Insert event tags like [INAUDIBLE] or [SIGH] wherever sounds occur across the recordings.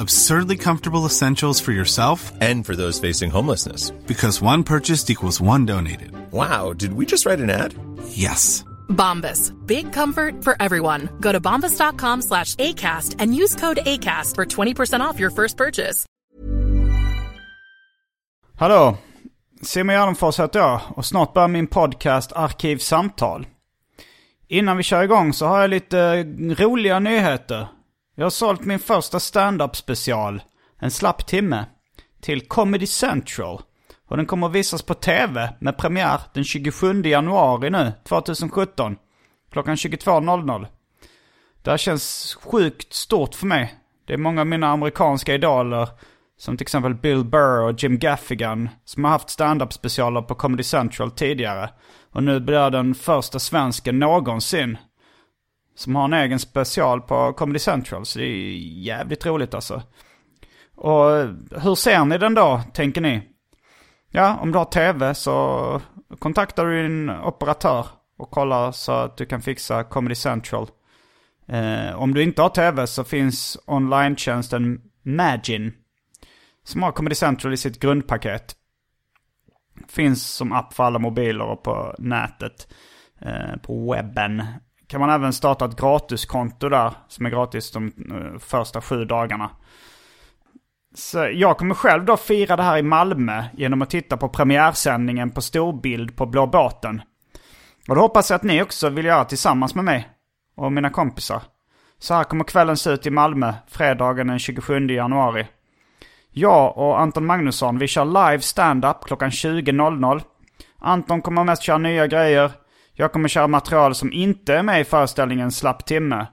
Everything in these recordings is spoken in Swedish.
Absurdly comfortable essentials for yourself And for those facing homelessness. because one purchased equals one donated. Wow, did we just write an ad? Yes. Bombas. Big comfort for everyone. Go to bombas.com slash ACAST and use code ACAST for 20% off your first purchase. Hallå! Simon Gärdenfors heter jag och snart börjar min podcast Arkivsamtal. Innan vi kör igång så har jag lite roliga nyheter. Jag har sålt min första stand-up special, en slapp timme, till Comedy Central. Och den kommer att visas på tv med premiär den 27 januari nu, 2017. Klockan 22.00. Det här känns sjukt stort för mig. Det är många av mina amerikanska idoler, som till exempel Bill Burr och Jim Gaffigan, som har haft stand-up specialer på Comedy Central tidigare. Och nu blir jag den första svensken någonsin som har en egen special på Comedy Central. Så det är jävligt roligt alltså. Och hur ser ni den då, tänker ni? Ja, om du har tv så kontaktar du din operatör och kollar så att du kan fixa Comedy Central. Eh, om du inte har tv så finns online-tjänsten Magin. Som har Comedy Central i sitt grundpaket. Finns som app för alla mobiler och på nätet. Eh, på webben. Kan man även starta ett gratiskonto där. Som är gratis de eh, första sju dagarna. Så jag kommer själv då fira det här i Malmö genom att titta på premiärsändningen på storbild på Blå båten. Och då hoppas jag att ni också vill göra tillsammans med mig och mina kompisar. Så här kommer kvällen se ut i Malmö, fredagen den 27 januari. Jag och Anton Magnusson, vi kör live stand-up klockan 20.00. Anton kommer mest köra nya grejer. Jag kommer köra material som inte är med i föreställningen Slapp timme.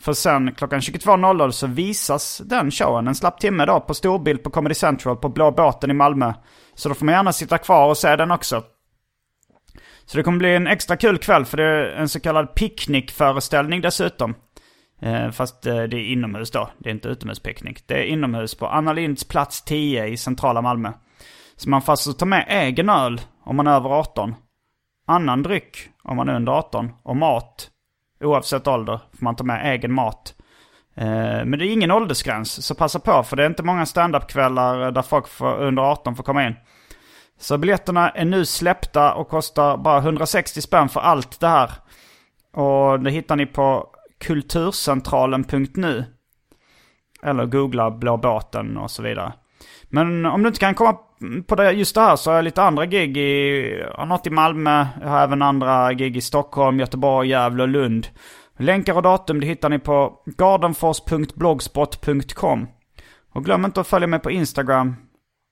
För sen klockan 22.00 så visas den showen en slapp timme då på storbild på Comedy Central på Blå båten i Malmö. Så då får man gärna sitta kvar och se den också. Så det kommer bli en extra kul kväll för det är en så kallad picknickföreställning dessutom. Eh, fast eh, det är inomhus då, det är inte utomhuspicknick. Det är inomhus på Anna Linds plats 10 i centrala Malmö. Så man får alltså ta med egen öl om man är över 18. Annan dryck om man är under 18. Och mat, oavsett ålder, får man ta med egen mat. Eh, men det är ingen åldersgräns, så passa på för det är inte många standup-kvällar eh, där folk får, under 18 får komma in. Så biljetterna är nu släppta och kostar bara 160 spänn för allt det här. Och det hittar ni på kulturcentralen.nu. Eller googla Blå båten och så vidare. Men om du inte kan komma Mm, på det, just det här så har jag lite andra gig i, har något i Malmö, jag har även andra gig i Stockholm, Göteborg, Gävle och Lund. Länkar och datum det hittar ni på gardenfors.blogspot.com. Och glöm inte att följa mig på Instagram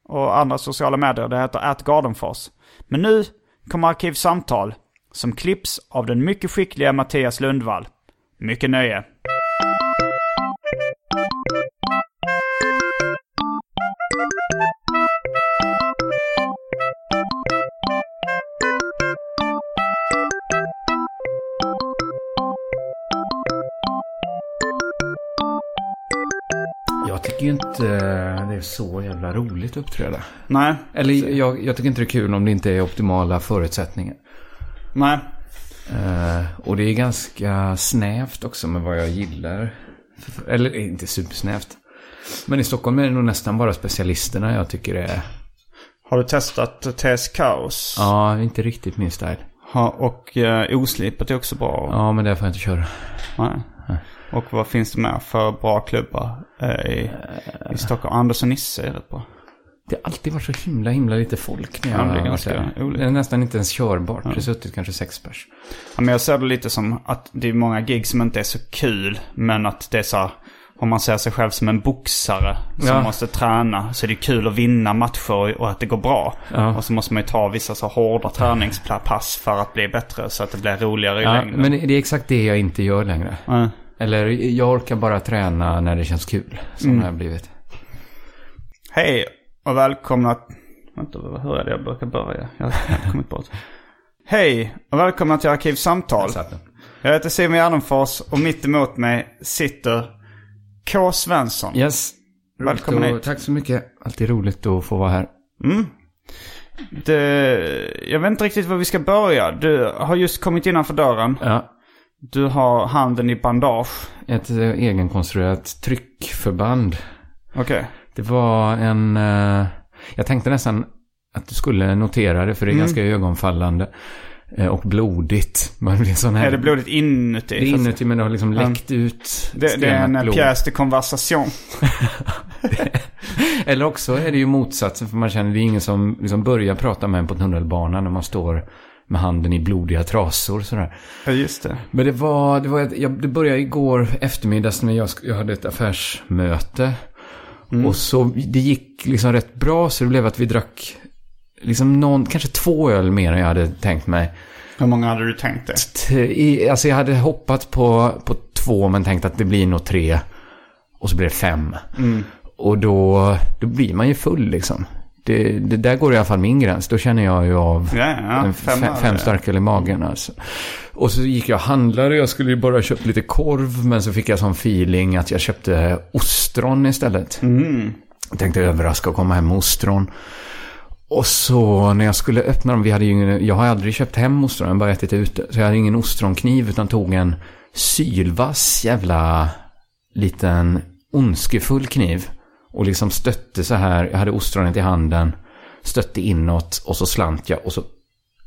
och andra sociala medier. Det heter atgardenfors. Men nu kommer Arkivsamtal som klipps av den mycket skickliga Mattias Lundvall. Mycket nöje. Tycker ju inte det är så jävla roligt att uppträda. Nej, Eller jag, jag tycker inte det är kul om det inte är optimala förutsättningar. nej. Eh, och det är ganska snävt också med vad jag gillar. Eller inte supersnävt. Men i Stockholm är det nog nästan bara specialisterna jag tycker är... Har du testat TS Kaos? Ja, inte riktigt min style. Ha, och eh, Oslipat är också bra. Ja, men det får jag inte köra. Nej. Och vad finns det mer för bra klubbar eh, i, i Stockholm? Anders och Nisse är rätt bra. Det har alltid varit så himla, himla lite folk när jag Ja, det är ganska. Det är nästan inte ens körbart. Det har suttit kanske sex pers. Ja, men jag ser det lite som att det är många gig som inte är så kul. Men att det är så här, om man ser sig själv som en boxare som Ja. måste träna. Så är det kul att vinna matcher och att det går bra. Ja. Och så måste man ju ta vissa så hårda träningspass för att bli bättre. Så att det blir roligare i Ja, längden. men det är exakt det jag inte gör längre. Eller jag orkar bara träna när det känns kul. Som Mm. har blivit. Hej och välkomna... Vänta, hur är det jag brukar börja? Jag har [LAUGHS] kommit bort. Hej och välkomna till Arkivsamtal. Jag heter Simon Gärdenfors och mitt emot mig sitter K. Svensson. Yes. Välkommen hit. Tack så mycket. Alltid roligt att få vara här. Det, jag vet inte riktigt var vi ska börja. Du har just kommit innanför dörren. Ja. Du har handen i bandage. Ett eh, egenkonstruerat tryckförband. Okej. Det var en... eh, jag tänkte nästan att du skulle notera det, för det är ganska ögonfallande. eh, Och blodigt. [LAUGHS] Man blir sån här... Är det blodigt inuti? Det är inuti, men det har liksom läckt ut Det, det är en blod. pjäs de conversation. [LAUGHS] Eller också är det ju motsatsen, för man känner det är ingen som liksom börjar prata med en på tunnelbanan när man står med handen i blodiga trasor sådär. Ja, just det. Men det var, det var, ett- jag, det började igår eftermiddags när jag, jag hade ett affärsmöte. Och så, det gick liksom rätt bra så det blev att vi drack liksom någon, kanske två öl mer än jag hade tänkt mig. Hur många hade du tänkt dig? I, alltså jag hade hoppat på, på två men tänkt att det blir nog tre. Och så blir det fem. Och då, då blir man ju full liksom. Det, det där går i alla fall min gräns. Då känner jag ju av Ja, ja. Fem, fem, starköl i magen alltså. Och så gick jag och handlade. Jag skulle ju bara köpt lite korv. Men så fick jag sån feeling att jag köpte ostron istället. Jag tänkte överraska och komma hem med ostron. Och så när jag skulle öppna dem, vi hade ingen, jag har aldrig köpt hem ostron, jag har bara ätit ute. Så jag hade ingen ostronkniv utan tog en sylvass jävla liten ondskefull kniv. Och liksom stötte så här, jag hade ostronet i handen, stötte inåt och så slant jag och så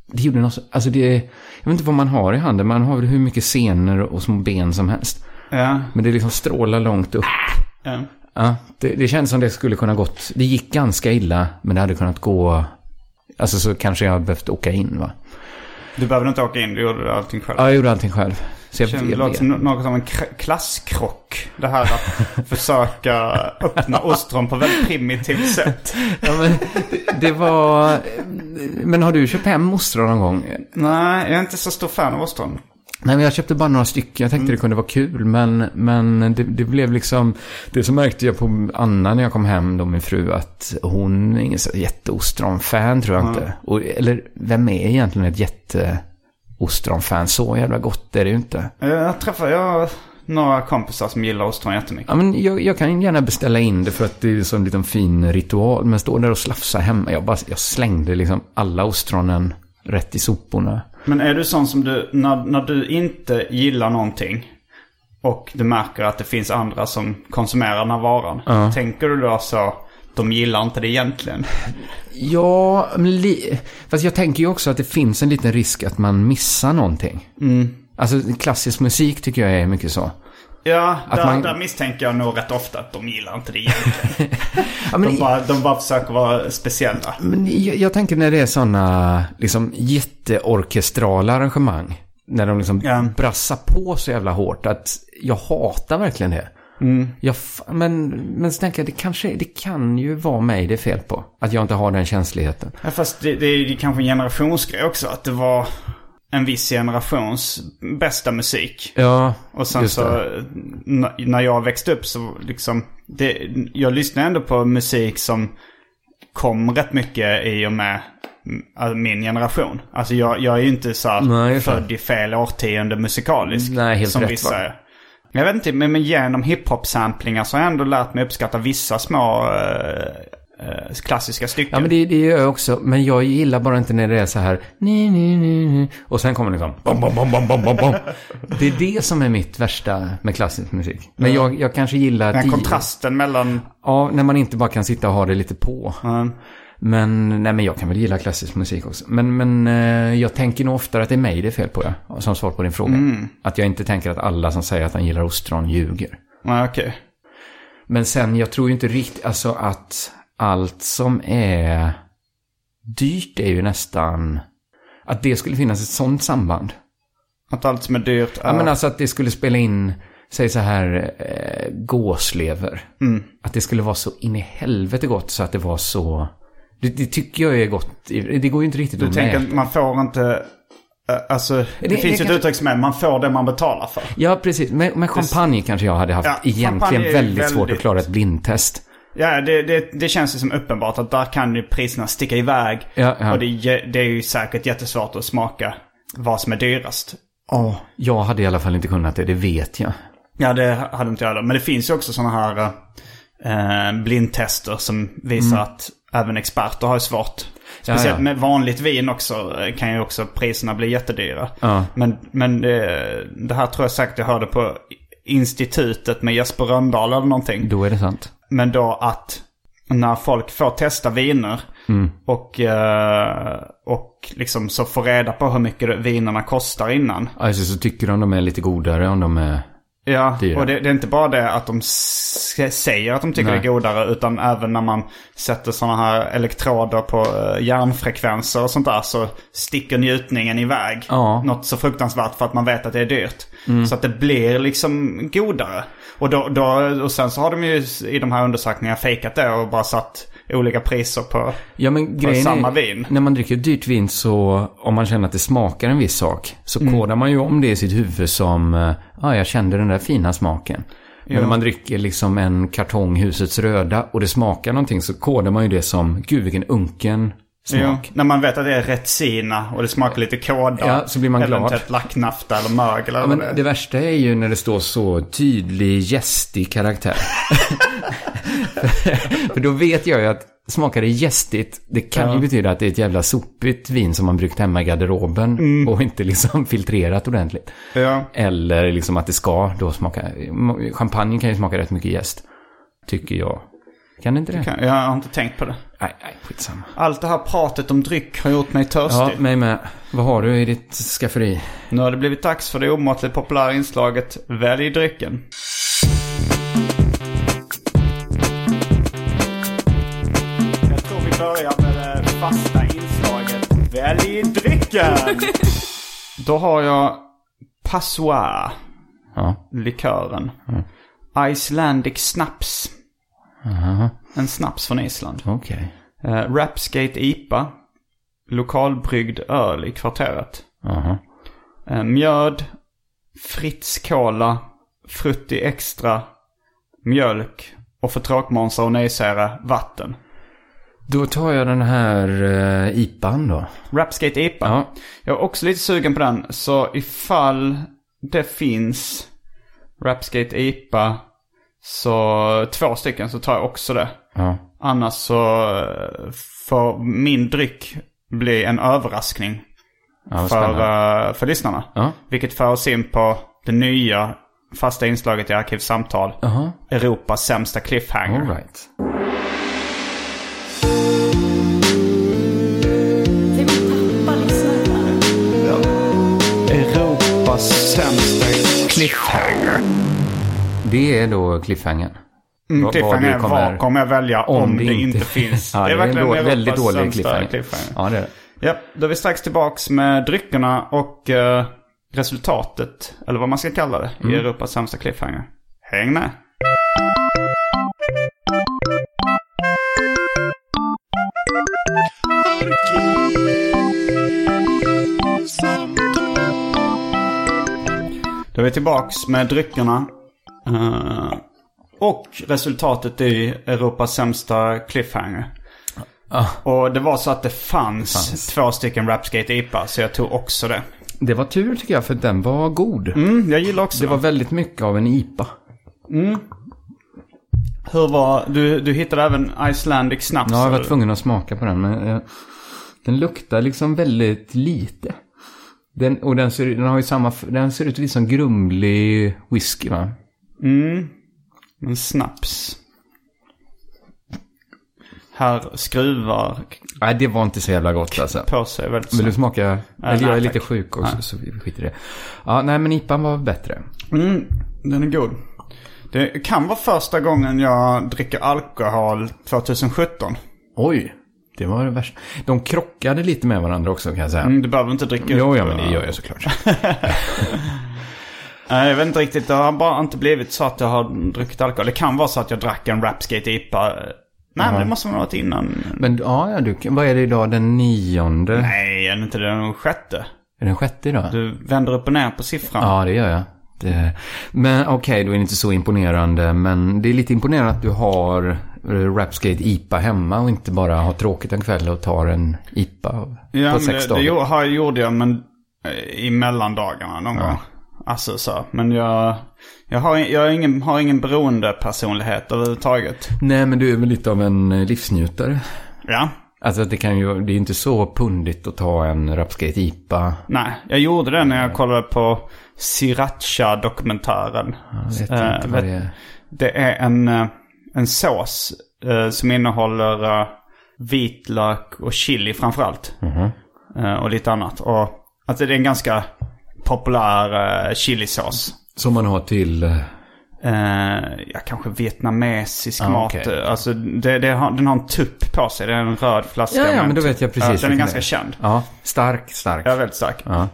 det gjorde något, så- alltså det, jag vet inte vad man har i handen, man har väl hur mycket senor och små ben som helst. Ja. Men det liksom strålar långt upp. ja. Ja, det, det känns som det skulle kunna gått. Det gick ganska illa, men det hade kunnat gå... Alltså så kanske jag behövt åka in va. Du behövde inte åka in, du gjorde allting själv. Ja, jag gjorde allting själv. Så jag, Det jag, låter som något som en kr- klasskrock. Det här att [LAUGHS] försöka öppna ostron på väldigt primitivt sätt. Ja, men det var... Men har du köpt hem ostron någon gång? Nej, jag är inte så stor fan av ostron. Nej, men jag köpte bara några stycken. Jag tänkte det kunde vara kul, men, men det, det blev liksom... Det så märkte jag på Anna när jag kom hem, då min fru, att hon är ingen jätteostron-fan tror jag inte. Och, eller vem är egentligen ett jätteostron-fan? Så jävla gott är det ju inte. Jag träffar jag några kompisar som gillar ostron jättemycket. Ja, men jag, jag kan gärna beställa in det för att det är en liten fin ritual. Men stå där och slafsa hemma. Jag, bara, jag slängde liksom alla ostronen rätt i soporna. Men är du sån som du, när, när du inte gillar någonting och du märker att det finns andra som konsumerar den här varan. Tänker du då så, de gillar inte det egentligen? Ja, men li... fast jag tänker ju också att det finns en liten risk att man missar någonting. Alltså klassisk musik tycker jag är mycket så. Ja, Att där, man- där misstänker jag nog rätt ofta att de gillar inte det egentligen. [LAUGHS] Ja, De bara, de bara försöker vara speciella. Men jag, jag tänker när det är sådana liksom jätteorkestrala arrangemang. När de liksom Ja. brassar på så jävla hårt att jag hatar verkligen det. Jag, f- men, men så tänker jag, det kanske, det kan ju vara mig det är fel på. Att jag inte har den känsligheten. Ja, fast det, det är ju kanske en generationsgrej också. Att det var en viss generations bästa musik. Ja, Och sen så, när jag växte upp så liksom, det, jag lyssnade ändå på musik som kom rätt mycket i och med mm, min generation. Alltså jag, jag är ju inte så Nej, född i fel årtionde musikaliskt. Nej, helt som rätt, vissa va? Jag vet inte, men, men genom hiphop-samplingar så har jag ändå lärt mig uppskatta vissa små eh, eh, klassiska stycken. Ja, men det, det gör jag också. Men jag gillar bara inte när det är så här... Ni, ni, ni, ni. Och sen kommer det liksom... Bom, bom, bom, bom, bom, bom. Det är det som är mitt värsta med klassisk musik. Men jag, jag kanske gillar... Den kontrasten mellan... Ja, när man inte bara kan sitta och ha det lite på. Mm. Men, nej men jag kan väl gilla klassisk musik också. Men, men eh, jag tänker nog oftare att det är mig det är fel på, ja. Som svar på din fråga. Att jag inte tänker att alla som säger att de gillar ostron ljuger. Ja, okej. Men sen, jag tror ju inte riktigt, alltså att allt som är dyrt är ju nästan... Att det skulle finnas ett sånt samband. Att allt som är dyrt är... Ja, men alltså att det skulle spela in, säg så här, eh, gåslever. Att det skulle vara så in i helvete gott så att det var så... Det, det tycker jag är gott. Det går ju inte riktigt Du att tänker mäta. att man får inte... eh, Alltså, det, Det- finns det ju ett uttryck som är man får det man betalar för. Ja, precis. Med, med champagne kanske jag hade haft Ja, egentligen ju väldigt, svårt väldigt- att klara ett blindtest. Ja, det, det, det känns ju som uppenbart att där kan ju priserna sticka iväg. Ja, ja. Och det, det är ju säkert jättesvårt att smaka vad som är dyrast. Ja, jag hade i alla fall inte kunnat det, det vet jag. Ja, det hade inte jag heller. Men det finns ju också sådana här eh, blindtester som visar att även experter har svårt. Speciellt Mm. ja. med vanligt vin också eh, kan ju också priserna bli jättedyra. Ja. Men, men det, det här tror jag säkert jag hörde på institutet med Jesper Rönndahl eller någonting. Då är det sant. Men då att när folk får testa viner och, eh, och liksom så får reda på hur mycket vinerna kostar innan. Alltså så tycker de de är lite godare om de är... Ja, Dyra. och det, det är inte bara det att de säger att de tycker Nej. det är godare. Utan även när man sätter sådana här elektroder på eh, hjärnfrekvenser och sånt där. Så sticker njutningen iväg. Ja. Något så fruktansvärt för att man vet att det är dyrt. Så att det blir liksom godare. Och, då, då, och sen så har de ju i de här undersökningarna fejkat det och bara satt olika priser på, Ja men på samma är, vin. när man dricker dyrt vin så, om man känner att det smakar en viss sak, så Mm. kodar man ju om det i sitt huvud som, ja ah, jag kände den där fina smaken. Men när man dricker liksom en kartong Husets Röda och det smakar någonting så kodar man ju det som, gud vilken unken Jo, smak. när man vet att det är Retsina och det smakar lite kåda. Ja, så blir man glad. Eventuellt lacknafta eller mögel eller Ja, men det det värsta är ju när det står så tydlig gästig karaktär. [LAUGHS] För då vet jag ju att smakar det gästigt, det kan ju betyda att det är ett jävla sopigt vin som man brukar hemma i garderoben och inte liksom filtrerat ordentligt. Ja. Eller liksom att det ska då smaka, champagne kan ju smaka rätt mycket jäst. Tycker jag. Kan det inte det? Kan- Jag har inte tänkt på det. Nej, nej, skitsamma. Allt det här pratet om dryck har gjort mig törstig. Ja, mig med. Vad har du i ditt skafferi? Nu har det blivit dags för det omåttligt populära inslaget Välj drycken. Jag tror vi börjar med det fasta inslaget Välj drycken! Då har jag Passoir, Ja. likören. Icelandic Snaps. En snaps från Island. Okej. Uh, Rapskate IPA. Lokalbryggd öl i kvarteret. Jaha. Eh, mjöd, Fritz Cola, Frutti Extra, mjölk och för tråkmånsar och nejsära vatten. Då tar jag den här uh, IPAn då. Rapskate IPA. Ja. Jag är också lite sugen på den. Så ifall det finns Rapskate IPA så två stycken så tar jag också det. Ja. Annars så får min dryck bli en överraskning Ja, för, eh, för lyssnarna. Ja. Vilket för oss in på det nya fasta inslaget i Arkivsamtal. Jaha. Europas sämsta cliffhanger. All right. Europas sämsta cliffhanger. Det är då cliffhangern. Mm, vad cliffhanger, kommer- vad kommer jag välja om, det, inte finns? [LAUGHS] Ja, det är, en då, väldigt dålig cliffhanger. cliffhanger. Ja, det är det. Ja, då är vi strax tillbaks med dryckerna och eh, resultatet, eller vad man ska kalla det, Mm. i Europas sämsta cliffhanger. Häng med! Då är vi tillbaks med dryckerna. Eh, och resultatet i Europas sämsta cliffhanger. Ah. Och det var så att det fanns, Fanns. två stycken Rapskate IPA, så jag tog också det. Det var tur tycker jag, för den var god. Mm, jag gillar också Det det. var väldigt mycket av en IPA. Hur var, du, du hittade även Icelandic Snaps? Ja, jag var tvungen att smaka på den, men eh, den luktar liksom väldigt lite. Den, och den ser, den har ju samma, den ser ut lite som grumlig whisky va? En snaps. Här skruvar Nej, det var inte så jävla gott alltså. på sig väldigt Vill du snabbt. smaka? Eller jag är nej, lite tack. sjuk också, Nej. så vi skiter i det. Ja, nej men IPAn var bättre. Mm, den är god. Det kan vara första gången jag dricker alkohol 2017. Oj, det var det värsta. De krockade lite med varandra också kan jag säga. Mm, du behöver inte dricka Jo, ja, men det gör jag såklart. [LAUGHS] [LAUGHS] Nej, jag vet inte riktigt. Det har bara inte blivit så att jag har druckit alkohol. Det kan vara så att jag drack en Rapskate IPA. Nej, men det måste ha varit innan. Men ja, ja, du, vad är det idag? Den nionde? Nej, är det inte den sjätte? Är den sjätte idag? Du vänder upp och ner på siffran. Ja, det gör jag. Det, men okej, då är det inte så imponerande. Men det är lite imponerande att du har Rapsgate IPA hemma och inte bara ha tråkigt en kväll och tar en IPA på Ja, men sex det, dagar. det gjorde, har, jag men eh, i mellandagarna någon gång. Alltså så. Men jag, jag, har, jag har ingen, har ingen beroendepersonlighet överhuvudtaget. Nej, men du är väl lite av en eh, livsnjutare. Ja. Alltså det kan ju, det är inte så pundigt att ta en Rapsgate IPA. Nej, jag gjorde det när jag kollade på Sriracha-dokumentären. Jag vet Eh, inte vad vet- det är. Det är en, eh, en sås eh, som innehåller eh, vitlök och chili framförallt. Eh, och lite annat. Och alltså det är en ganska populär uh, chilisås. Som man har till... eh, Uh, ja, kanske vietnamesisk Ah, mat. okej. Alltså det, det har, den har en tupp på sig. Det är en röd flaska. Ja, ja, men då vet jag precis Ja, den är ganska det känd. Ja, stark, stark. Är väldigt stark. Ja.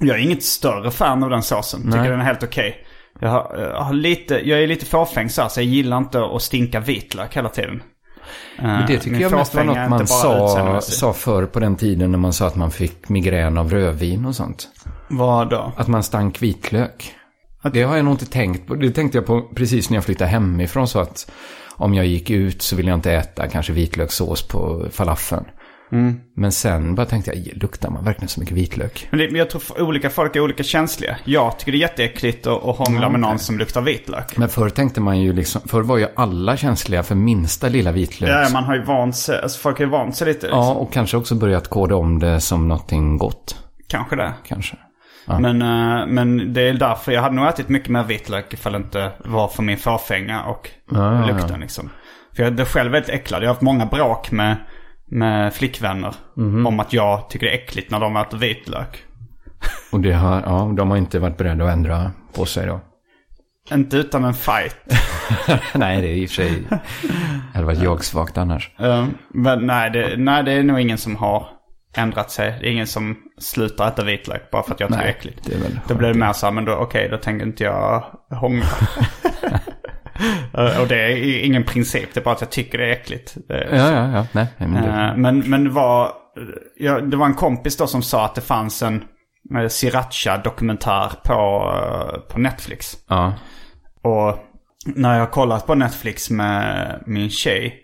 Jag är inget större fan av den såsen. Tycker Nej. den är helt okej. Jag, har, jag, har lite, jag är lite fåfäng så här, så jag gillar inte att stinka vitlök hela tiden. Men det tycker jag mest var något man sa, sa förr på den tiden när man sa att man fick migrän av rödvin och sånt. Vad då? Att man stank vitlök. Det har jag nog inte tänkt på. Det tänkte jag på precis när jag flyttade hemifrån. Så att om jag gick ut så ville jag inte äta kanske vitlökssås på falafeln. Mm. Men sen bara tänkte jag, luktar man verkligen så mycket vitlök? Men, det, men jag tror olika folk är olika känsliga. Jag tycker det är jätteäckligt att, att hångla med någon som luktar vitlök. Men förr tänkte man ju liksom, förr var ju alla känsliga för minsta lilla vitlök. Ja, man har ju vant sig, alltså folk har ju vant sig lite. Liksom. Ja, och kanske också börjat koda om det som någonting gott. Kanske det. Kanske. Men, eh, men det är därför jag hade nog ätit mycket mer vitlök ifall det inte var för min fåfänga och Ja, ja, lukten liksom. För jag är själv väldigt äcklad. Jag har haft många bråk med, med flickvänner Mhm. om att jag tycker det är äckligt när de äter vitlök. Och det har, ja, de har inte varit beredda att ändra på sig då. Inte utan en fight. [LAUGHS] Nej, det är i och för sig... [LAUGHS] Det hade varit jag-svagt annars. Eh, men nej det, nej, det är nog ingen som har ändrat sig. Det är ingen som slutar äta vitlök bara för att jag tycker det är äckligt. det är väl Då blir det mer så här, men då, okej, då tänker inte jag hångla. [LAUGHS] Eh, och det är ingen princip, det är bara att jag tycker det är äckligt. Ja, ja, ja. Nej, men det, Eh, men, men det var, ja, det var en kompis då som sa att det fanns en eh, Sriracha-dokumentär på, på Netflix. ja. Och när jag har kollat på Netflix med min tjej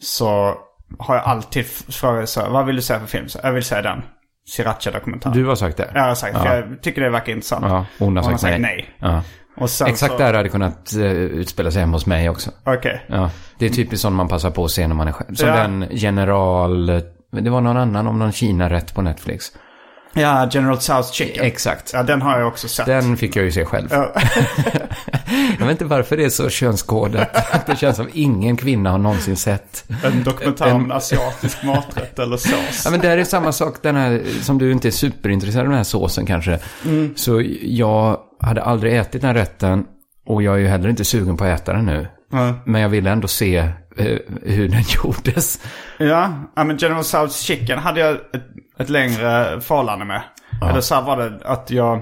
så har jag alltid frågat så här, vad vill du säga för film? Så jag vill säga den. Sriracha-dokumentär. Du har sagt det? Ja, jag har sagt, för Ja. jag tycker det verkar intressant. Ja, hon har Och sagt, nej. Ja. Exakt så, där hade kunnat uh, utspela sig hemma hos mig också. Okej. Ja, det är typiskt sånt man passar på att se när man är själv. Som Ja. den general... Det var någon annan om någon Kina-rätt på Netflix. Ja, General Tso's Chicken. Exakt. Ja, den har jag också sett. Den fick jag ju se själv. Ja. [LAUGHS] Jag vet inte varför det är så könskodat. Det känns som ingen kvinna har någonsin sett. En dokumentär om en asiatisk maträtt eller sås. [LAUGHS] Ja, men det här är samma sak, den här, som du inte är superintresserad av den här såsen kanske. Så jag hade aldrig ätit den rätten och jag är ju heller inte sugen på att äta den nu. Ja. Men jag ville ändå se eh, hur den [LAUGHS] gjordes. Ja, ja men General Tso's Chicken hade jag ett, ett längre förhållande med. Eller så här var det att jag...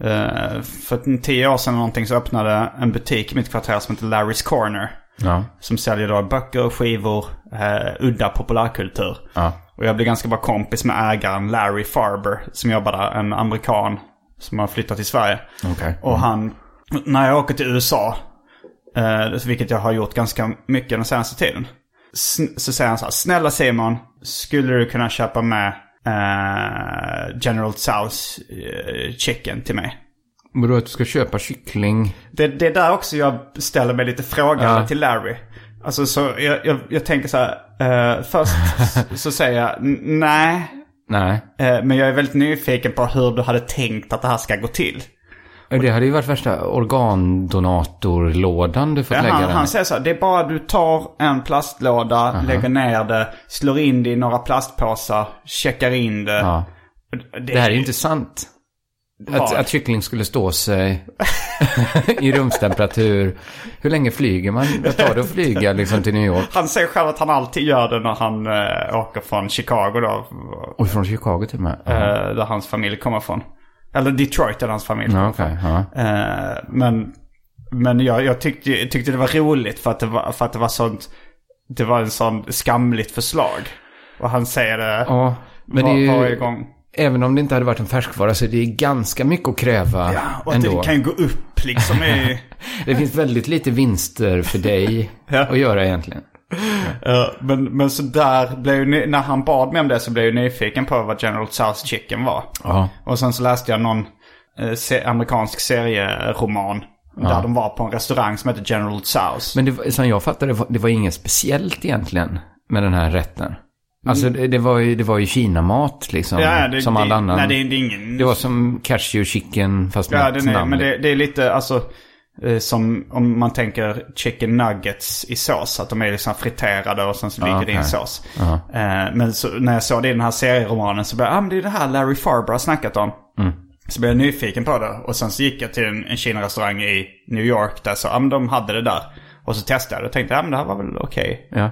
Eh, för tio år sedan eller någonting så öppnade en butik i mitt kvarter som heter Larry's Corner. Ja, Som säljer då böcker, skivor, eh, udda populärkultur. ja, Och jag blev ganska bra kompis med ägaren Larry Farber som jobbar där. En amerikan som har flyttat till Sverige. okej. Och han, när jag åker till USA, eh, vilket jag har gjort ganska mycket den senaste tiden. Så säger han så här, snälla Simon, skulle du kunna köpa med eh, General Tso's eh, chicken till mig? Men då att du ska köpa kyckling. Det, det är där också jag ställer mig lite frågande Ja. till Larry. Alltså så jag, jag, jag tänker så här, eh, först [LAUGHS] så säger jag "N- nej. Nej, Eh, men jag är väldigt nyfiken på hur du hade tänkt att det här ska gå till. det hade ju varit värsta organdonatorlådan du fått Ja, lägga han, den han säger så här, det är bara du tar en plastlåda, lägger ner det, slår in det i några plastpåsar, checkar in det. Ja. Det, Det här är ju inte sant. Att, att kyckling skulle stå sig i rumstemperatur. Hur länge flyger man? Vad tar det att flyga liksom till New York? Han säger själv att han alltid gör det när han äh, åker från Chicago då. Och från Chicago till och med? eh, där hans familj kommer från. Eller Detroit där hans familj kommer okej. från. ja. Eh, men men jag, jag tyckte, tyckte det var roligt för att det var, för att det var sånt... Det var en sån skamligt förslag. Och han säger det Ja, men det var, är ju, varje gång. Även om det inte hade varit en färskvara så är det ganska mycket att kräva Ja, och att ändå. det kan ju gå upp liksom i... [LAUGHS] Det finns väldigt lite vinster för dig [LAUGHS] Ja. att göra egentligen. Ja, men, men så där blev ju, när han bad mig om det så blev jag nyfiken på vad General Tso's Chicken var. Ja. Och sen så läste jag någon eh, amerikansk serieroman. Där de var på en restaurang som heter General Tso's. Men det, som jag fattade det var, det var inget speciellt egentligen med den här rätten. Alltså det, det, var ju, det var ju Kinamat liksom. Mm. ja, det, som all annan. Nej, det, det är ingen... Det var som cashew chicken fast med Ja, är, namn. men det, det är lite alltså... eh, Som om man tänker chicken nuggets i sås. Att de är liksom friterade och sen så ligger det i en sås. Eh, Men så, när jag såg det i den här serieromanen så blev jag, ah, men det är det här Larry Farber har snackat om. Så blev jag nyfiken på det. Och sen så gick jag till en, en Kina-restaurang i New York där så, ah, men de hade det där. Och så testade jag och tänkte, ja men det här var väl okej. Ja.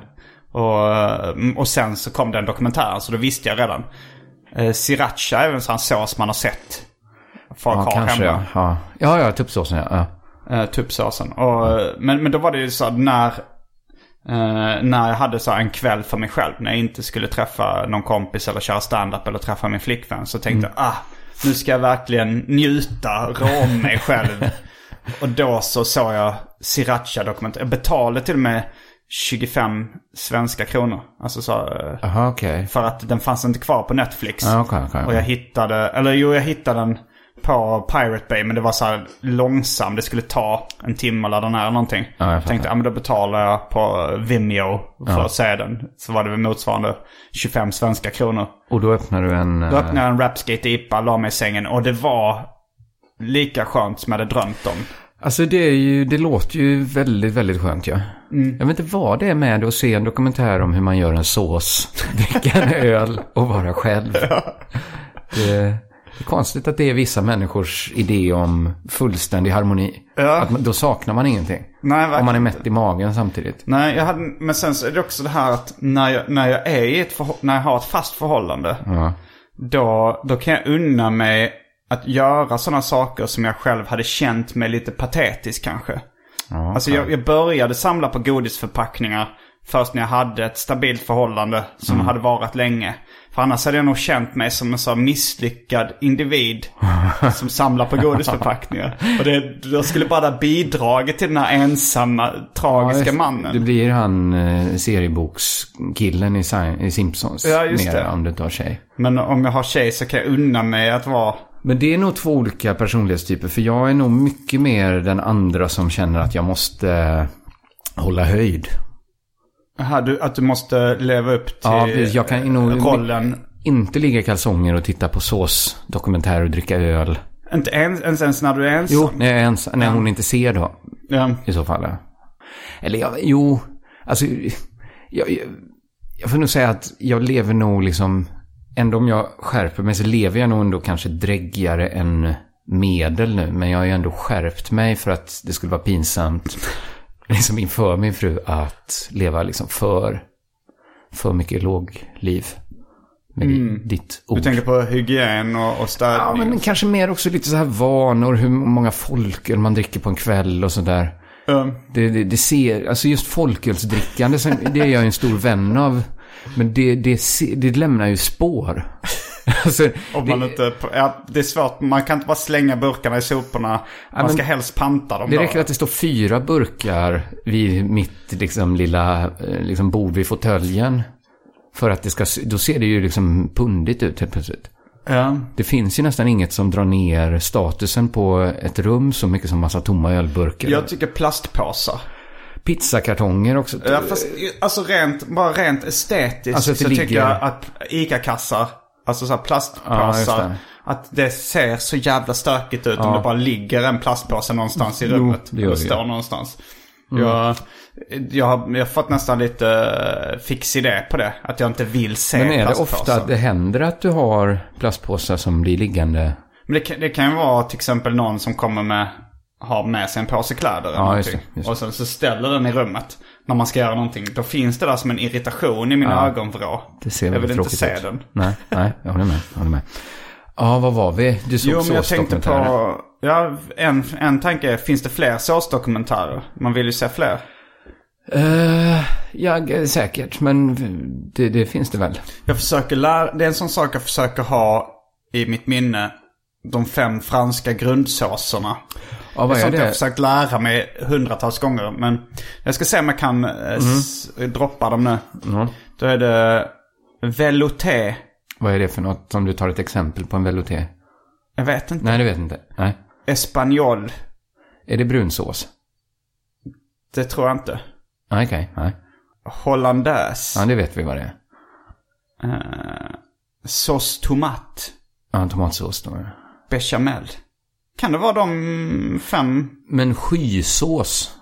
Och, eh, och sen så kom den dokumentären så då visste jag redan. Eh, Sriracha är väl en sån sås man har sett folk Ja, ha kanske hemma. ja. Ja, ja, tuppsåsen ja. ja. Eh, tuppsåsen. Och, men, men då var det ju så att när, eh, när jag hade så en kväll för mig själv. När jag inte skulle träffa någon kompis eller köra stand-up eller träffa min flickvän. Så tänkte jag, ah, nu ska jag verkligen njuta, rå om mig själv. [LAUGHS] och då så såg jag Sriracha-dokument. Jag betalade till och med 25 svenska kronor. Alltså så, Jaha, okej. för att den fanns inte kvar på Netflix. Ja, okej, okej. Och jag hittade, eller jo jag hittade den på Pirate Bay men det var så här långsam. Det skulle ta en timme att ladda ner någonting. Ja, jag tänkte, ja men då betalar jag på Vimeo för Ja. att se den. Så var det väl motsvarande 25 svenska kronor. Och då öppnar du en... Då eh, öppnade jag en Rapskate IPA, la mig i sängen och det var lika skönt som jag hade drömt om. Alltså det är ju, det låter ju väldigt, väldigt skönt ja. Mm. Jag vet inte vad det är med att se en dokumentär om hur man gör en sås, [LAUGHS] dricka en öl och vara själv. [LAUGHS] Det, det är konstigt att det är vissa människors idé om fullständig harmoni. Ja. Att man, då saknar man ingenting. Nej, Om man är mätt i magen samtidigt. Nej, jag hade, men sen så är det också det här att när jag, när jag är i ett när jag har ett fast förhållande. Ja. Då, då kan jag unna mig att göra sådana saker som jag själv hade känt mig lite patetisk kanske. Ja, Alltså jag, jag började samla på godisförpackningar först när jag hade ett stabilt förhållande som hade varit länge. För annars hade jag nog känt mig som en sån misslyckad individ [LAUGHS] som samlar på godisförpackningar. Och det, jag skulle bara bidragit till den här ensamma, tragiska Ja, mannen. Det blir han eh, seriebokskillen i, i Simpsons. Ja, just mer det. om du inte har tjej. Men om jag har tjej så kan jag unna mig att vara... Men det är nog två olika personlighetstyper. För jag är nog mycket mer den andra som känner att jag måste eh, hålla höjd. Aha, du, att du måste leva upp till Ja, precis. Jag kan nog rollen. inte ligga i kalsonger och titta på såsdokumentärer och dricka öl. Inte ens, ens, ens när du är ensam. Jo, när, jag är ens, när hon inte ser då. Ja. I så fall. Eller ja, jo, alltså. Jag, jag, jag får nog säga att jag lever nog liksom. Ändå om jag skärper mig så lever jag nog ändå kanske dräggigare än medel nu. Men jag har ju ändå skärpt mig för att det skulle vara pinsamt. Liksom inför min fru att leva liksom för. För mycket lågliv. Med di- ditt ord. Du tänker på hygien och, och Ja, städning? men kanske mer också lite så här vanor, hur många folköl man dricker på en kväll och sådär. Um, Det, det, det ser, alltså just folkölsdrickande, det är jag en stor vän av. Men det, det, det lämnar ju spår. [LAUGHS] Alltså, om man det, inte, ja, det är svårt. Man kan inte bara slänga burkarna i soporna. Man ska helst panta dem det då. räcker att det står fyra burkar vid mitt liksom, lilla eh, liksom, bord vid fåtöljen. För att det ska, då ser det ju liksom pundigt ut helt plötsligt. Ja. Det finns ju nästan inget som drar ner statusen på ett rum så mycket som massa tomma ölburkar. Jag tycker plastpåsar. Pizzakartonger också. Ja, fast, alltså rent, bara rent estetiskt Alltså det så tycker ligger- jag att ICA-kassar, alltså så här Ja, plastpåsar, det. att det ser så jävla stökigt ut om Ja. det bara ligger en plastpåse någonstans i Jo, rummet. det gör eller det ju. står någonstans. Jag, jag, har, jag fått nästan lite eh, fix idé på det. Att jag inte vill se Men är det ofta att det händer att du har plastpåsar som blir liggande? Men det det kan ju vara till exempel någon som kommer med, har med sig en påse kläder eller Ja, just det, just det. Och sen så ställer den i rummet när man ska göra någonting. Då finns det där som en irritation i mina Ja. ögonvrå. Det ser jag vill inte se ut. den. Nej, nej, jag håller med. Jag håller med. Ja, vad var vi? Du såg Jo, men jag tänkte på... Ja, en, en tanke är, finns det fler såsdokumentärer? Man vill ju se fler. Eh, ja, säkert. Men det, det finns det väl. Jag försöker lära... Det är en sån sak jag försöker ha i mitt minne. De fem franska grundsåserna. Ja, vad är sånt det? jag har försökt lära mig hundratals gånger. Men jag ska se om jag kan s- droppa dem nu. Ja. Då är det velouté. Vad är det för något som du tar ett exempel på en velouté? Jag vet inte. Nej, det vet inte. Nej. Espanol. Är det brunsås? Det tror jag inte. Okej. Nej. Hollandaise. Ja, det vet vi vad det är. Eh, sås tomat. Ja, tomatsås då. Bechamel. Kan det vara de fem? Men skysås.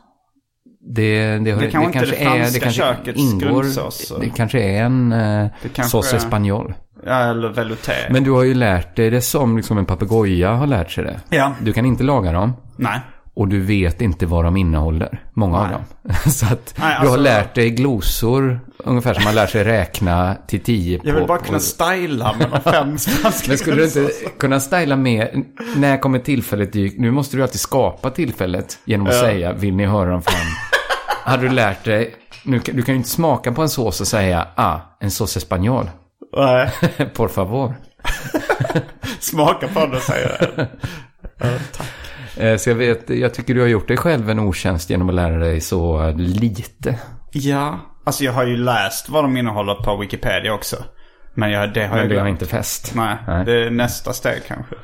Det, det, har, Det kanske inte det är, franska kanske kökets grundsås. Det kanske är en eh, Det kanske sås är- espanol. Ja, eller velouté. Men du har ju lärt dig det som liksom en papegoja har lärt sig det. Ja. Du kan inte laga dem. Nej. Och du vet inte vad de innehåller. Många av Nej. dem. [LAUGHS] Så att Nej, du alltså- har lärt dig glosor. Ungefär som man lär sig räkna till tio på... Jag vill bara på- kunna styla med de fem [LAUGHS] Men skulle du inte kunna styla med, när kommer tillfället dyk? Nu måste du alltid skapa tillfället genom att säga, vill ni höra om fem? [LAUGHS] Hade du lärt dig, nu, kan- du kan ju inte smaka på en sås och säga, ah, en sås espanol. Nej. Por favor. Smaka på det och säga Eh, Så jag vet, jag tycker du har gjort dig själv en otjänst genom att lära dig så lite. Ja. Alltså jag har ju läst vad de innehåller på Wikipedia också. Men jag, det har Men jag det har glömt. inte fäst. Nej, Nej. det är nästa steg kanske.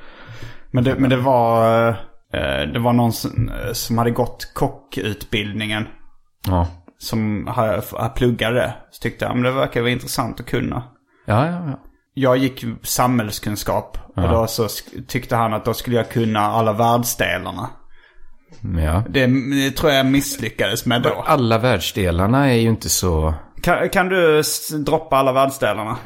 Men det, men det var... eh, Det var någon som, som hade gått kockutbildningen. Ja. Som pluggade det. Så tyckte jag, men det verkar vara intressant att kunna. Ja, ja, ja. Jag gick samhällskunskap. Och då så tyckte han att då skulle jag kunna alla världsdelarna. ja. Det, det tror jag misslyckades med då. Alla världsdelarna är ju inte så... Kan, kan du droppa alla världsdelarna?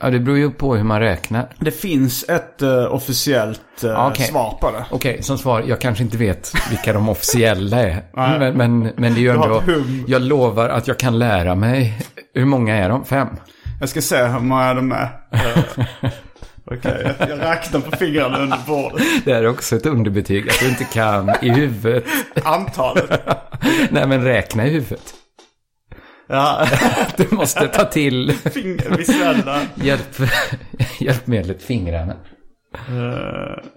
Ja, det beror ju på hur man räknar. Det finns ett eh, officiellt eh, Ja, okej. svar på det. Okej, som svar, jag kanske inte vet vilka de officiella är. [LAUGHS] men, men, men det är ju ändå, jag lovar att jag kan lära mig. Hur många är de? Fem? Jag ska se hur många de är. [LAUGHS] Okej, jag, jag räknar på fingrarna under bordet. Det är också ett underbetyg, att du inte kan i huvudet. Antalet. [LAUGHS] Nej, men räkna i huvudet. Ja, [LAUGHS] Du måste ta till finger, visuella. hjälp, hjälpmedlet fingrarna.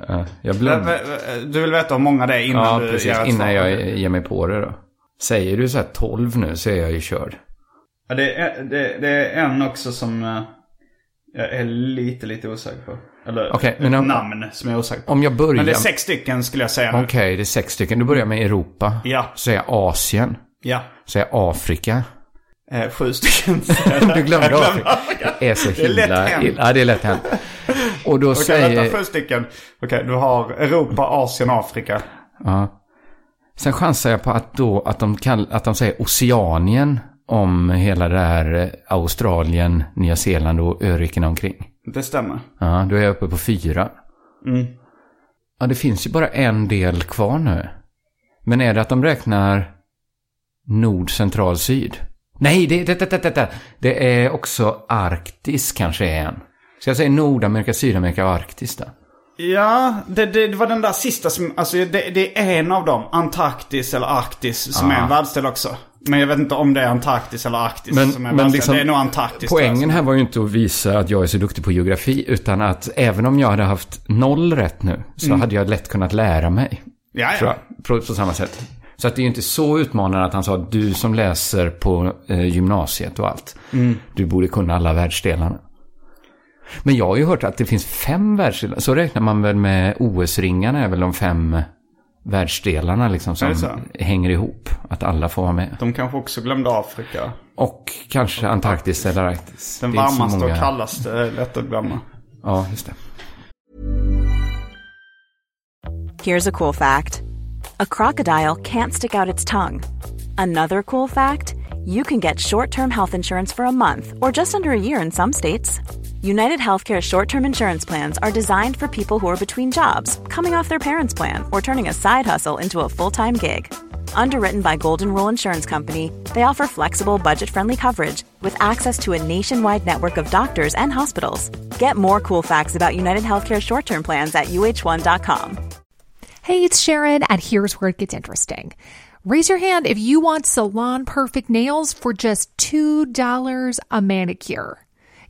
Ja, jag blundar. Du vill veta hur många det är innan Ja, du precis. ett Innan jag ger mig på det då. Säger du så här 12 nu så är jag ju körd. Ja, det, är, det, det är en också som eh, jag är lite, lite osäker på. Eller ett men om- namn som jag är osäker på. Om jag börjar... Men det är sex stycken skulle jag säga. Okej, det är sex stycken. Då börjar jag med Europa. Ja. Så säger jag Asien. Ja. Så säger jag Afrika. Eh, sju stycken. [LAUGHS] Du glömde Jag Afrika. Det är så Det är himla. Ja, det är lätt hänt. Och då Okej, säger... vänta, sju stycken. Okej, du har Europa, Asien, Afrika. Ja. Sen chansar jag på att, då, att, de kall, att de säger Oceanien om hela det här eh, Australien, Nya Zeeland och öriken omkring. Det stämmer. Ja, då är jag uppe på fyra. Mm. Ja, det finns ju bara en del kvar nu. Men är det att de räknar nord, central, syd? Nej, det, det, det, det, det, det är också Arktis kanske är en. Så jag säger Nordamerika, Sydamerika och Arktis då. Ja, det, det, var den där sista som, alltså det, det är en av dem. Antarktis eller Arktis som är en världsdel också. Men jag vet inte om det är Antarktis eller Arktis Men- som är en men liksom, det är nog Antarktis. Poängen här var ju inte att visa att jag är så duktig på geografi, utan att även om jag hade haft noll rätt nu, så hade jag lätt kunnat lära mig. Ja, på, på samma sätt. Så att det är ju inte så utmanande att han sa att du som läser på eh, gymnasiet och allt, du borde kunna alla världsdelarna. Men jag har ju hört att det finns fem världsdelar, så räknar man väl med OS-ringarna är väl de fem världsdelarna liksom som hänger ihop, att alla får vara med. De kanske också glömde Afrika. Och kanske Antarktis eller Arktis. Den varmaste många- och kallaste är lätt att glömma. Ja, just det. Here's a cool fact a crocodile can't stick out its tongue. Another cool fact you can get short term health insurance for a month or just under a year in some states. United Healthcare short term insurance plans are designed for people who are between jobs, coming off their parents' plan, or turning a side hustle into a full time gig. Underwritten by Golden Rule Insurance Company, they offer flexible, budget friendly coverage with access to a nationwide network of doctors and hospitals. Get more cool facts about United Healthcare short term plans at uh1.com. Hey, it's Sharon, and here's where it gets interesting. Raise your hand if you want salon perfect nails for just $2 a manicure.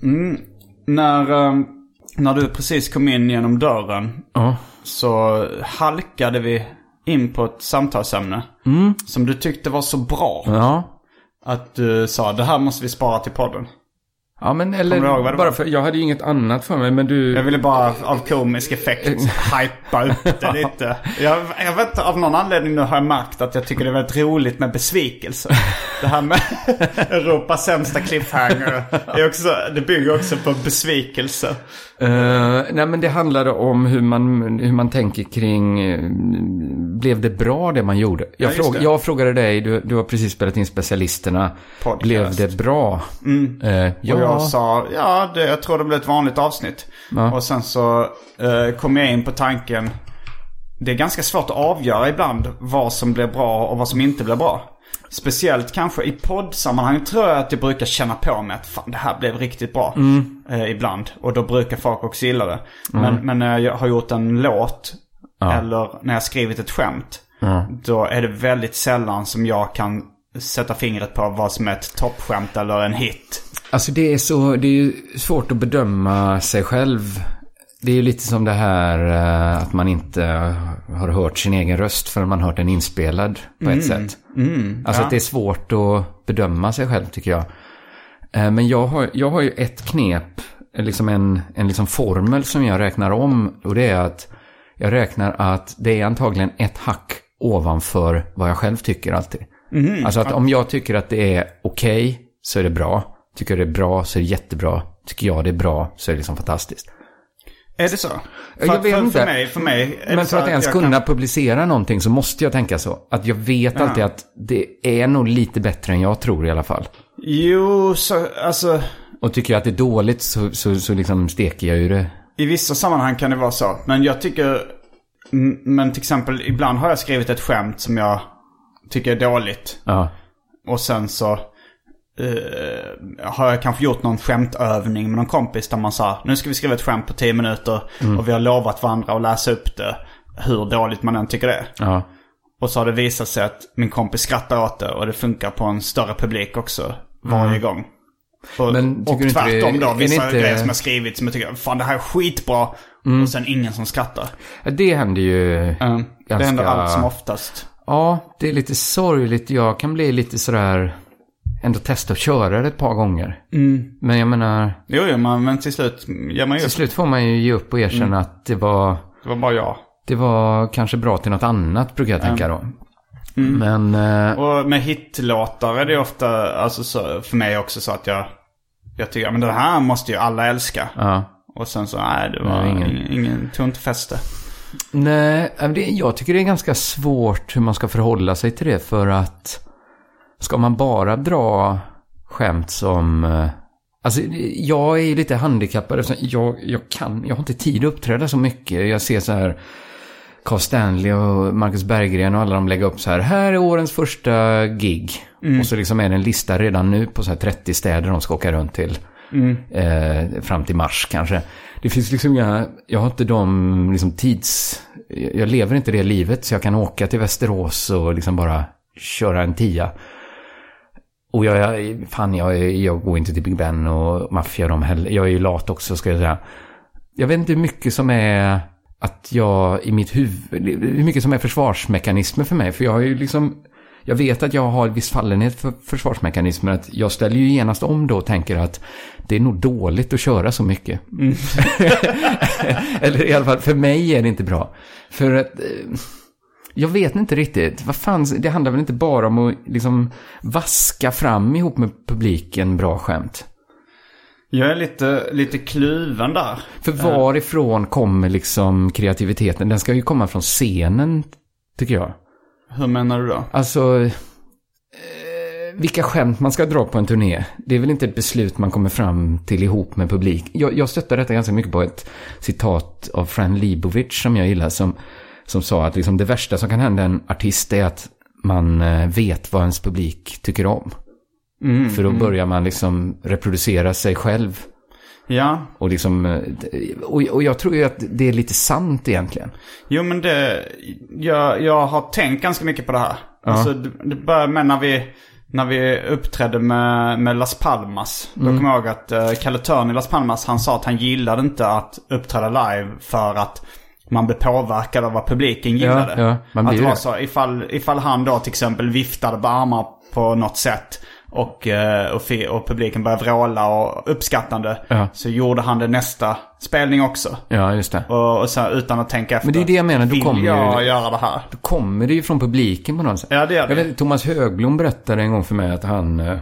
today. När, eh, när du precis kom in genom dörren Ja. så halkade vi in på ett samtalsämne. Som du tyckte var så bra. Ja. Att du sa det här måste vi spara till podden. Ja, men eller ihåg bara för jag hade ju inget annat för mig, men du... Jag ville bara av komisk effekt hypa upp det [LAUGHS] lite. Jag, jag vet inte, av någon anledning nu har jag märkt att jag tycker det är väldigt roligt med besvikelse. Det här med [LAUGHS] Europas sämsta cliffhanger. Är också, det bygger också på besvikelse. Eh, nej, men det handlade om hur man, hur man tänker kring... eh, blev det bra det man gjorde? Jag, just fråg, det. jag frågade dig, du, du har precis spelat in Specialisterna. Podcast. Blev det bra? Eh, ja. Och sa, ja det, jag tror det blir ett vanligt avsnitt. Ja. Och sen så eh, kom jag in på tanken, det är ganska svårt att avgöra ibland vad som blir bra och vad som inte blir bra. Speciellt kanske i poddsammanhang tror jag att jag brukar känna på mig att fan det här blev riktigt bra. Eh, ibland. Och då brukar folk också gilla det. Men, men när jag har gjort en låt eller när jag skrivit ett skämt. Då är det väldigt sällan som jag kan sätta fingret på vad som är ett toppskämt eller en hit. Alltså det är så, det är ju svårt att bedöma sig själv. Det är ju lite som det här eh, att man inte har hört sin egen röst förrän man hört den inspelad på ett sätt. alltså att det är svårt att bedöma sig själv tycker jag. Eh, Men jag har, jag har ju ett knep, liksom en, en liksom formel som jag räknar om. Och det är att jag räknar att det är antagligen ett hack ovanför vad jag själv tycker alltid. Alltså att om jag tycker att det är okej så är det bra. Tycker jag det är bra så är det jättebra. Tycker jag det är bra så är det liksom fantastiskt. Är det så? För, Jag vet för, inte. för mig, för mig Men för att ens jag kunna kan- publicera någonting så måste jag tänka så. Att jag vet alltid att det är nog lite bättre än jag tror i alla fall. Jo, så, alltså. Och tycker jag att det är dåligt så, så, så liksom steker jag ju det. I vissa sammanhang kan det vara så. Men jag tycker... Men till exempel, ibland har jag skrivit ett skämt som jag tycker är dåligt. Ja. Och sen så eh, har jag kanske gjort någon skämtövning med någon kompis där man sa nu ska vi skriva ett skämt på 10 minuter och vi har lovat varandra att läsa upp det hur dåligt man än tycker det. Ja. Och så har det visat sig att min kompis skrattar åt det och det funkar på en större publik också varje gång. Och, Men och inte tvärtom det- då, det vissa inte- grejer som jag skrivit som jag tycker, fan det här är skitbra. Och sen ingen som skrattar. Det händer ju Mm. Det ganska... händer allt som oftast. Ja, det är lite sorgligt. Jag kan bli lite sådär... Ändå testa att köra det ett par gånger. Men jag menar, Jo, jo, men, men till slut ger man ju till slut får man ju ge upp och erkänna att det var... Det var bara jag. Det var kanske bra till något annat, brukar jag tänka då. Men... eh, Och med hitlåtar är det ofta, alltså så, för mig också så att jag, jag tycker, men det här måste ju alla älska. ja. Och sen så, nej det var Nej, ingen- ingen, ingen tog inte fäste. Nej, jag tycker det är ganska svårt hur man ska förhålla sig till det. För att ska man bara dra skämt som... eh, Alltså, jag är lite handikappad eftersom jag, jag kan... Jag har inte tid att uppträda så mycket. Jag ser så här... Carl Stanley och Marcus Berggren och alla de lägger upp så här. Här är årens första gig. Och så liksom är det en lista redan nu på så här 30 städer de ska åka runt till. Eh, fram till mars kanske. Det finns liksom inga, jag har inte de liksom tids, jag lever inte det livet så jag kan åka till Västerås och liksom bara köra en tia. Och jag, jag fan jag, jag går inte till Big Ben och Mafia och de heller. Jag är ju lat också ska jag säga. Jag vet inte hur mycket som är att jag i mitt huvud, hur mycket som är försvarsmekanismer för mig. För jag har ju liksom, Jag vet att jag har en viss fallenhet för försvarsmekanismer. Att jag ställer ju genast om då och tänker att det är nog dåligt att köra så mycket. [LAUGHS] Eller i alla fall, för mig är det inte bra. För att... eh, Jag vet inte riktigt. Vad fan, det handlar väl inte bara om att liksom vaska fram ihop med publiken bra skämt. Jag är lite, lite kluven där. För varifrån kommer liksom kreativiteten? Den ska ju komma från scenen, tycker jag. Hur menar du då? Alltså, eh, vilka skämt man ska dra på en turné. Det är väl inte ett beslut man kommer fram till ihop med publik. Jag, jag stöttar detta ganska mycket på ett citat av Fran Libovic som jag gillar. Som, som sa att liksom det värsta som kan hända en artist är att man eh, vet vad ens publik tycker om. För då börjar man liksom reproducera sig själv. Ja, Och, liksom, eh, och, och jag tror ju att det är lite sant egentligen. jo men det... Jag, jag har tänkt ganska mycket på det här. Alltså det, det började med när vi, när vi uppträdde med, med Las Palmas. Då kommer jag ihåg att uh, Kalle Törn i Las Palmas, han sa att han gillade inte att uppträda live för att man blev påverkad av vad publiken gillade. ja, man att blir det var så, ifall, ifall han då till exempel viftade på armar på något sätt och, eh, och, och publiken började vråla och uppskattande. Ja. Så gjorde han det nästa spelning också. Ja, just det. Och, och så, utan att tänka efter. Men det är det jag menar, då Vill kommer ju- jag göra det här? Då kommer det ju från publiken på något sätt. Ja, det gör det. Jag vet, Thomas Högblom berättade en gång för mig att han...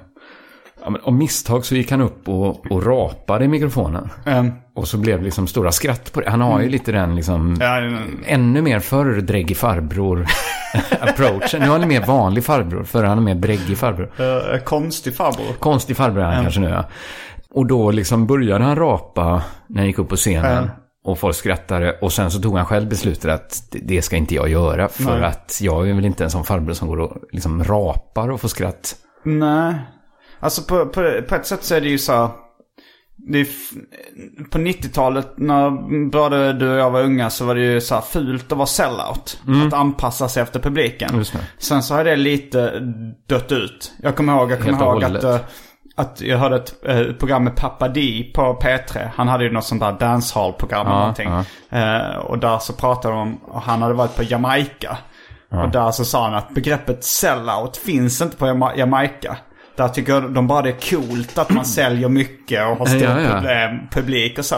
Ja, men av misstag så gick han upp och, och rapade i mikrofonen. Mm. Och så blev det liksom stora skratt på det. Han har ju lite den liksom... Ja, mm. Ännu mer förr dräggig farbror [LAUGHS] approachen. Nu är han mer vanlig farbror. Förr han är mer dräggig farbror. Eh, konstig farbror. Konstig farbror är han kanske nu ja. Och då liksom började han rapa när han gick upp på scenen. Och folk skrattade. Och sen så tog han själv beslutet att det- det ska inte jag göra. För Nej. att jag är väl inte en sån farbror som går och liksom rapar och får skratt. Nej. Alltså på, på, på ett sätt så är det ju så. Det är på 90-talet när både du och jag var unga så var det ju så här fult att vara sellout. Att anpassa sig efter publiken. Mm. Sen så har det lite dött ut. Jag kommer ihåg, jag kommer ihåg att, hållet. eh, att jag hörde ett eh, program med Pappa Di på P3. Han hade ju något sånt där dancehall-program eller Ja, någonting. Eh, och där så pratade de om, och han hade varit på Jamaica. Och där så sa han att begreppet sellout finns inte på Jama- Jamaica. Där tycker de bara det är coolt att man säljer mycket och har stor Ja, ja. problem, publik och så.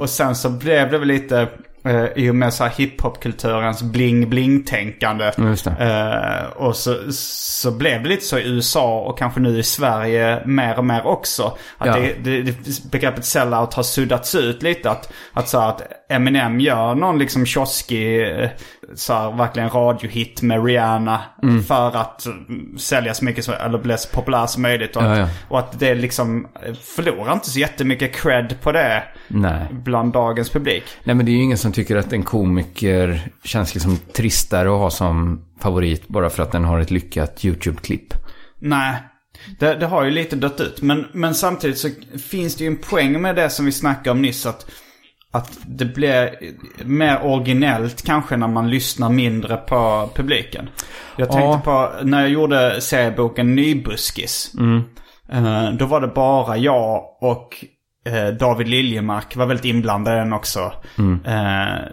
Och sen så blev det väl lite, eh, i och med så här hiphopkulturens bling-bling-tänkande. Eh, och så, så blev det lite så i USA och kanske nu i Sverige mer och mer också. Att Ja. det, det, det, begreppet sellout har suddats ut lite. Att, att, så här, att Eminem gör någon liksom kioskig, eh, så här, verkligen radiohit med Rihanna. Mm. För att mm, sälja så mycket som, eller bli så populär som möjligt. Och, Ja, att, ja. och att det liksom eh, förlorar inte så jättemycket cred på det Nej. bland dagens publik. Nej men det är ju ingen som tycker att en komiker känns liksom tristare att ha som favorit bara för att den har ett lyckat YouTube-klipp. Nej, det, det har ju lite dött ut. Men, men samtidigt så finns det ju en poäng med det som vi snackade om nyss. Att, att det blir mer originellt kanske när man lyssnar mindre på publiken. Jag tänkte Ja. på när jag gjorde serieboken Nybuskis. Eh, då var det bara jag och eh, David Liljemark var väldigt inblandad i den också. Eh,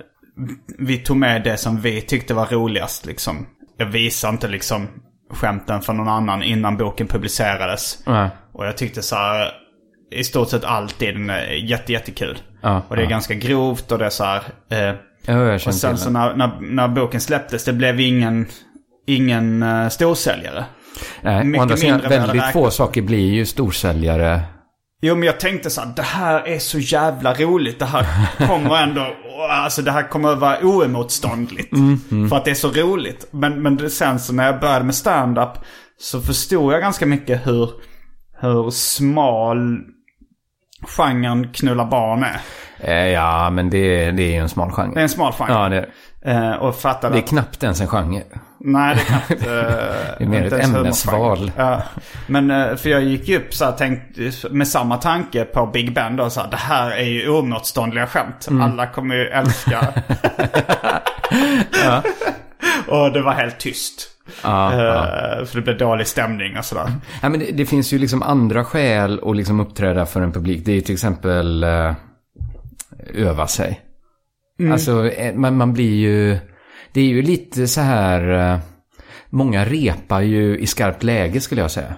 vi tog med det som vi tyckte var roligast liksom. Jag visade inte liksom skämten för någon annan innan boken publicerades. Nej. Och jag tyckte så här, i stort sett alltid den är jätte, jättekul. Ja, och det är ja. ganska grovt och det är så här. Eh, Ja, och sen så när, när, när boken släpptes, det blev ingen, ingen uh, storsäljare. Nej, å mycket andra sidan, väldigt få saker blir ju storsäljare. Jo men jag tänkte så här, det här är så jävla roligt. Det här kommer ändå, alltså det här kommer att vara oemotståndligt. För att det är så roligt. Men, men sen så när jag började med stand-up så förstod jag ganska mycket hur, hur smal genren knulla barn är. Eh, ja, men det, det är ju en smal genre. Det är en smal genre. Ja, det, Eh, och fattade det är att- knappt ens en genre. Nej, det kan jag inte. Det är mer ett ämnesval. Ja. Men eh, för jag gick upp så här, tänkte, med samma tanke på Big Ben då. Så här, det här är ju oemotståndliga skämt. Mm. Alla kommer ju älska. [LAUGHS] och det var helt tyst. Ja, Eh, ja. För det blev dålig stämning och sådär. Ja, men det, det finns ju liksom andra skäl att liksom uppträda för en publik. Det är ju till exempel eh, öva sig. Mm. Alltså, eh, man, man blir ju... Det är ju lite så här... Eh, många repar ju i skarpt läge skulle jag säga.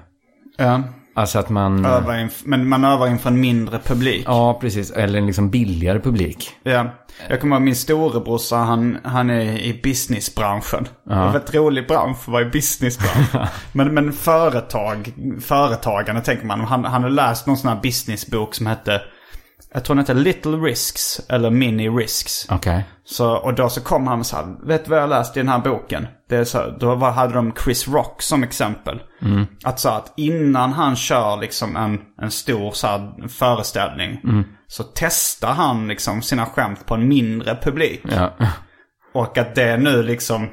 Ja. Alltså att man... Övar inf- men man övar inför en mindre publik. Ja, precis. Eller en liksom billigare publik. Ja. Jag kommer ihåg min storebrorsa, han, han är i businessbranschen. Det är en väldigt rolig bransch att vara i businessbranschen. [LAUGHS] men, men företag, företagande tänker man. Han, han har läst någon sån här businessbok som hette, jag tror den hette Little Risks eller Mini Risks. Okej. Så, och då så kom han och sa, vet du vad jag läst i den här boken? Det är så, då var, hade de Chris Rock som exempel. Att så att innan han kör liksom en, en stor så här, föreställning. Så testar han liksom sina skämt på en mindre publik. Ja. Och att det nu liksom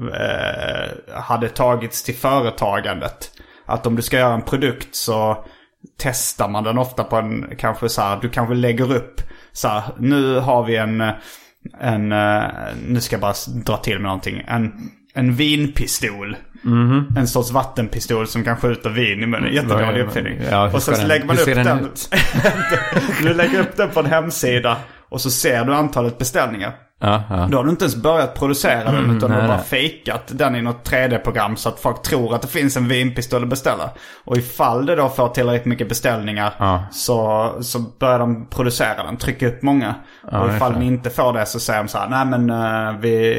eh, hade tagits till företagandet. Att om du ska göra en produkt så testar man den ofta på en, kanske så här, du kanske lägger upp så här, nu har vi en, en, eh, nu ska jag bara dra till med någonting, en, en vinpistol. En sorts vattenpistol som kan skjuta vin i munnen. Jättedålig uppfinning. Ja, och sen så lägger man upp den den. [LAUGHS] du lägger upp den på en hemsida. Och så ser du antalet beställningar. Ja, ja. Då har du inte ens börjat producera den utan du har nej, bara nej. fejkat den i något 3D-program så att folk tror att det finns en vinpistol att beställa. Och ifall det då får tillräckligt mycket beställningar Ja. så, så börjar de producera den, trycka upp många. och ifall ni inte får det så säger de så här, nej men eh, vi,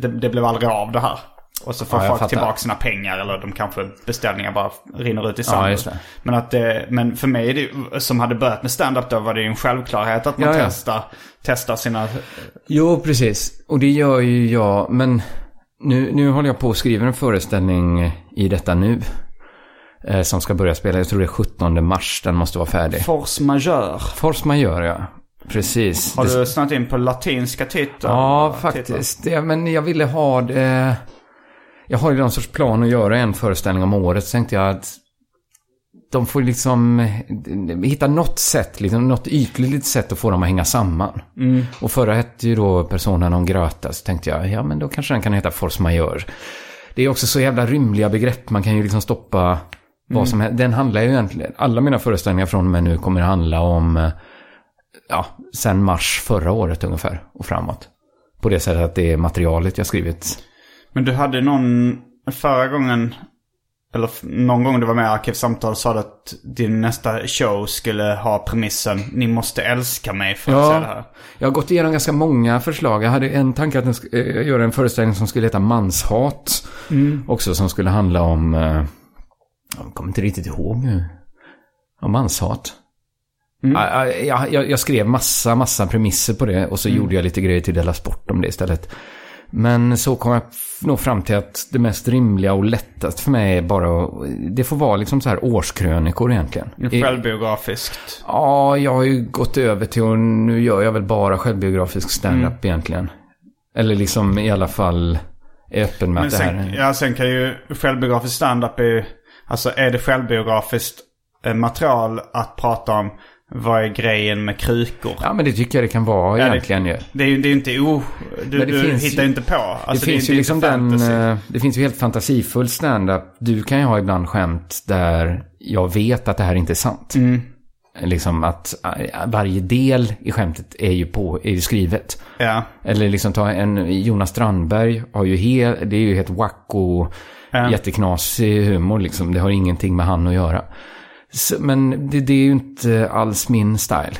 det, det blev aldrig av det här. Och så får Ja, folk fattar. tillbaka sina pengar eller de kanske beställningar bara rinner ut i Ja, sanden. det. men, att det, men för mig det, som hade börjat med stand-up då var det ju en självklarhet att man Ja, ja. testar, testar sina Jo, precis. Och det gör ju jag. Men nu, nu håller jag på att skriva en föreställning i detta nu. Eh, som ska börja spela. Jag tror det är 17 mars. Den måste vara färdig. force majeure. Force majeure, ja. Precis. Har Det- du snart in på latinska titlar? Ja, Titlar? faktiskt. Det, men jag ville ha det... Jag har ju någon sorts plan att göra en föreställning om året. Så tänkte jag att de får liksom hitta något sätt, liksom något ytligt sätt att få dem att hänga samman. Och förra hette ju då Persona non grata. Så tänkte jag, ja men då kanske den kan heta Force majeure. Det är också så jävla rymliga begrepp. Man kan ju liksom stoppa vad som helst. Den handlar ju egentligen, alla mina föreställningar från och med nu kommer handla om, ja, sen mars förra året ungefär och framåt. På det sättet att det är materialet jag skrivit. Men du hade någon, förra gången, eller någon gång du var med i Arkivsamtal sa du att din nästa show skulle ha premissen Ni måste älska mig för att Ja. säga det här. Jag har gått igenom ganska många förslag. Jag hade en tanke att eh, göra en föreställning som skulle heta Manshat. Också som skulle handla om, eh, jag kommer inte riktigt ihåg nu. Om manshat. Ja, Jag, jag, jag skrev massa, massa premisser på det och så gjorde jag lite grejer till Della Sport om det istället. Men så kom jag nog fram till att det mest rimliga och lättast för mig är bara att, det får vara liksom så här årskrönikor egentligen. Självbiografiskt. Ja, jag har ju gått över till och nu gör jag väl bara självbiografisk stand-up egentligen. Eller liksom i alla fall är öppen med Men att det här sen, är... ja, sen kan ju självbiografisk stand-up är alltså är det självbiografiskt eh, material att prata om vad är grejen med krukor? Ja, men det tycker jag det kan vara Ja, det- egentligen ju. Det är ju det är inte o... Du, det du finns hittar ju- inte på. Alltså, det finns är, ju liksom den... eh, Det finns ju helt fantasifull stand-up. Du kan ju ha ibland skämt där jag vet att det här inte är sant. Mm. Liksom att eh, varje del i skämtet är ju, på, är ju skrivet. Ja. Eller liksom ta en Jonas Strandberg har ju helt, det är ju helt wacko, Ja. jätteknasig humor liksom. Det har ingenting med han att göra. Så, men det, det är ju inte alls min style.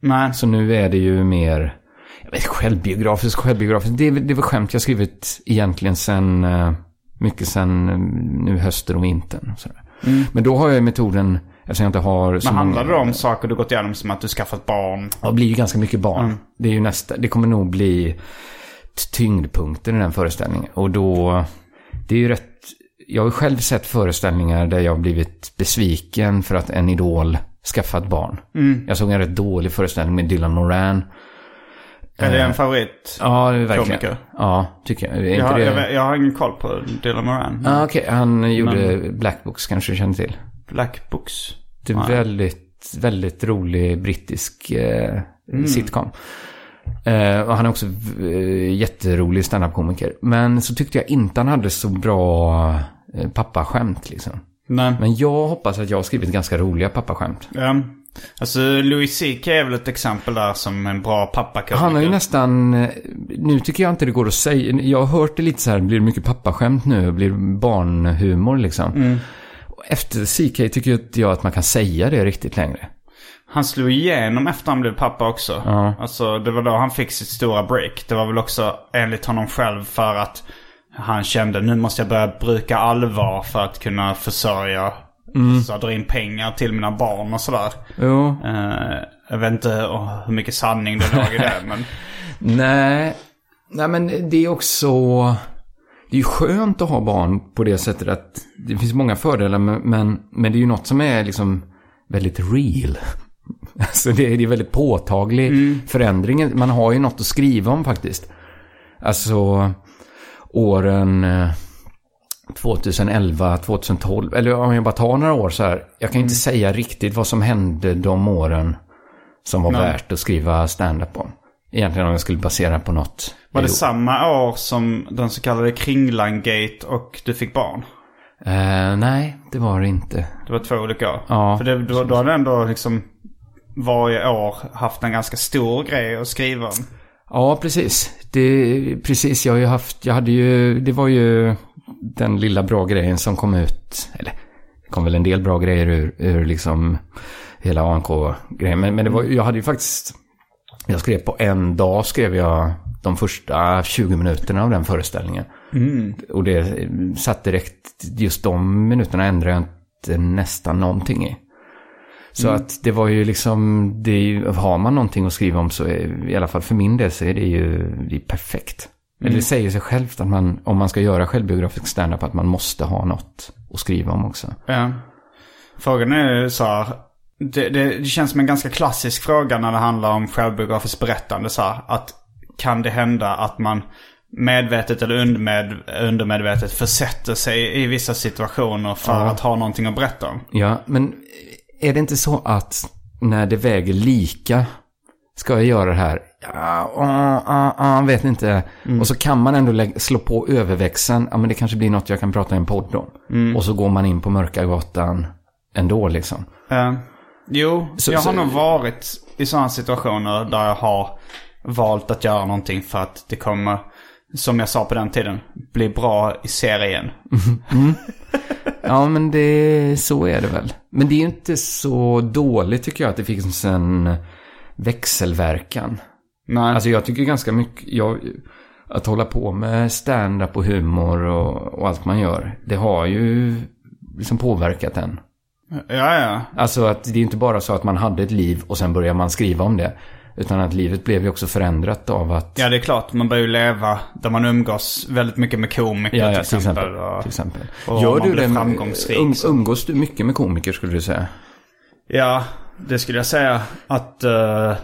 Nej. Så nu är det ju mer, jag vet självbiografiskt, självbiografiskt. Det det väl skämt jag skrivit egentligen sen, eh, mycket sen eh, nu hösten och vintern. och sådär. Men då har jag ju metoden, eftersom jag inte har så Men handlar många... det om saker du gått igenom som att du skaffat barn? Ja, det blir ju ganska mycket barn. Mm. Det är ju nästa, det kommer nog bli tyngdpunkten i den föreställningen. Och då, det är ju rätt, jag har själv sett föreställningar där jag har blivit besviken för att en idol skaffat barn. Mm. Jag såg en rätt dålig föreställning med Dylan Moran. Är det en favorit? Ja, det är verkligen. Komiker. Ja, tycker jag. Jag, har- det... jag, vet- jag har ingen koll på Dylan Moran. Ja, okej. Han gjorde Black Books, kanske du känner till. Black Books. Det är Nej. väldigt, väldigt rolig brittisk eh, Mm. sitcom. Och han är också eh, jätterolig standup-komiker. Men så tyckte jag inte han hade så bra eh, pappaskämt liksom. Nej. Men jag hoppas att jag har skrivit ganska roliga pappaskämt. Ja. Alltså Louis CK är väl ett exempel där som en bra pappakomiker. Han har ju nästan, nu tycker jag inte det går att säga, jag har hört det lite så här, blir det mycket pappaskämt nu, blir det barnhumor liksom. Mm. Efter CK tycker inte jag att man kan säga det riktigt längre. Han slog igenom efter han blev pappa också. Ja. Alltså det var då han fick sitt stora break. Det var väl också enligt honom själv för att han kände nu måste jag börja bruka allvar för att kunna försörja. Så dra in pengar till mina barn och sådär. Jo. Eh, jag vet inte åh, hur mycket sanning det låg i det [LAUGHS] men... Nej, nej men det är också... Det är ju skönt att ha barn på det sättet att det finns många fördelar men, men, men det är ju något som är liksom väldigt real. [LAUGHS] Alltså det är, det är väldigt påtaglig förändring. Man har ju något att skriva om faktiskt. Alltså åren eh, 2011, 2012, eller om jag bara tar några år så här. Jag kan inte säga riktigt vad som hände de åren som var Nej. värt att skriva stand-up om. Egentligen om jag skulle basera på något. Var det Jo. samma år som den så kallade Kringlan-gate och du fick barn? Eh, nej, det var det inte. Det var två olika år. Ja. För det, då, då hade ändå liksom varje år haft en ganska stor grej att skriva om. Ja, precis. Det, precis, jag har ju haft, jag hade ju, det var ju den lilla bra grejen som kom ut, eller det kom väl en del bra grejer ur, ur liksom hela ANK-grejen. Men, men det var, jag hade ju faktiskt, jag skrev på en dag skrev jag de första 20 minuterna av den föreställningen. Och det satt direkt, just de minuterna ändrade jag inte nästan någonting i. Så att det var ju liksom, det är ju, har man någonting att skriva om så är, i alla fall för min del så är det ju det är perfekt. Eller det säger sig självt att man, om man ska göra självbiografisk standup, att man måste ha något att skriva om också. Ja. Frågan är ju så här. Det, det, det känns som en ganska klassisk fråga när det handlar om självbiografiskt berättande. Så här, att kan det hända att man medvetet eller undermed, undermedvetet försätter sig i vissa situationer för att ha någonting att berätta om? Ja, men är det inte så att när det väger lika ska jag göra det här? Ja, uh, uh, uh, vet inte. Och så kan man ändå slå på överväxeln. Ja, men det kanske blir något jag kan prata i en podd om. Och så går man in på mörka gatan ändå liksom. Jo, Så- jag har så- nog varit i sådana situationer där jag har valt att göra någonting för att det kommer, som jag sa på den tiden, bli bra i serien. [LAUGHS] [LAUGHS] Ja, men det, så är det väl. Men det är inte så dåligt tycker jag att det finns en växelverkan. Nej. Alltså jag tycker ganska mycket, jag, att hålla på med stand-up och humor och, och allt man gör, det har ju liksom påverkat en. ja, ja. Alltså att det är inte bara så att man hade ett liv och sen börjar man skriva om det. Utan att livet blev ju också förändrat av att... Ja, det är klart. Man börjar ju leva där man umgås väldigt mycket med komiker Ja, ja, till exempel. och- Till exempel. och Gör du det? framgångsrik, Um, så- umgås du mycket med komiker skulle du säga? Ja, det skulle jag säga att... Uh,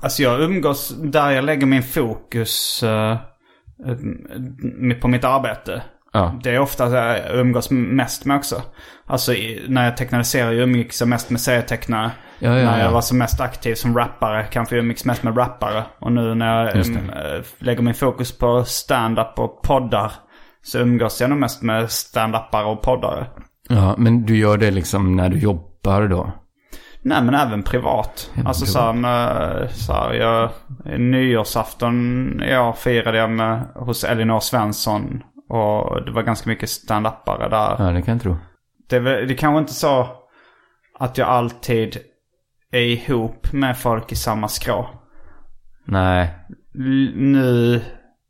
alltså jag umgås där jag lägger min fokus eh, eh, på mitt arbete. Ja. Det är ofta där jag umgås mest med också. Alltså när jag tecknade serier umgicks jag mest med serietecknare. Ja, ja, när jag ja. var som mest aktiv som rappare kanske jag umgicks mest med rappare. Och nu när jag det. um, eh, lägger min fokus på stand-up och poddar så umgås jag nog mest med stand-upare och poddare. Ja, men du gör det liksom när du jobbar då? Nej men även privat. Även alltså privat. så här med, så här, jag, nyårsafton jag firade jag med hos Elinor Svensson. Och det var ganska mycket stand-upare där. Ja, det kan jag tro. Det, är det kanske inte så att jag alltid är ihop med folk i samma skrå. Nej. L- Nu,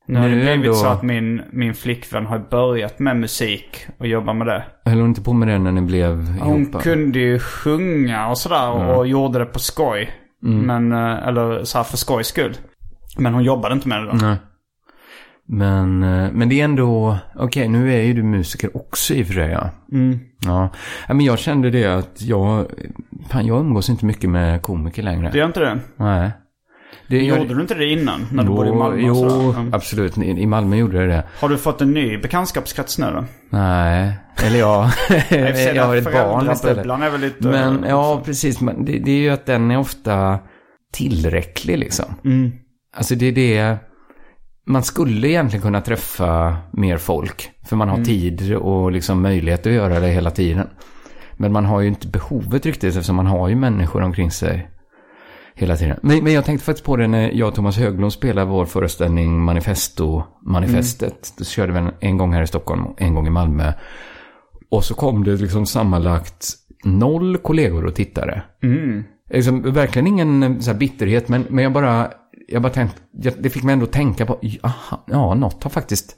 nu har det blivit ändå- så att min, min flickvän har börjat med musik och jobbar med det. Höll hon inte på med det när ni blev Hon ihop? kunde ju sjunga och sådär och gjorde det på skoj. Men, eh, eller så här för skojs skull. Men hon jobbade inte med det då. Nej. Men, eh, men det är ändå, okej nu är ju du musiker också i och för sig ja. Mm. Ja, men jag kände det att jag, fan jag umgås inte mycket med komiker längre. Det gör inte det? Nej. Det Gjorde du inte det innan? När du bodde i Malmö Jo, sådär? Mm. absolut. I, I Malmö gjorde jag det. Har du fått en ny bekantskapskrets nu då? Nej, eller ja. [LAUGHS] jag [LAUGHS] har ett barn istället. Är väl lite... Men ja, precis. Men det, det är ju att den är ofta tillräcklig liksom. Mm. Alltså det är det. Man skulle egentligen kunna träffa mer folk. För man har Mm. tid och liksom möjlighet att göra det hela tiden. Men man har ju inte behovet riktigt eftersom man har ju människor omkring sig hela tiden. Men, men jag tänkte faktiskt på det när jag och Thomas Höglund spelade vår föreställning Manifesto, Manifestet. Då körde vi en, en gång här i Stockholm, en gång i Malmö. Och så kom det liksom sammanlagt noll kollegor och tittare. Mm. Liksom, verkligen ingen så här, bitterhet, men, men jag bara, jag bara tänkte, det fick mig ändå tänka på, aha, ja, något har faktiskt,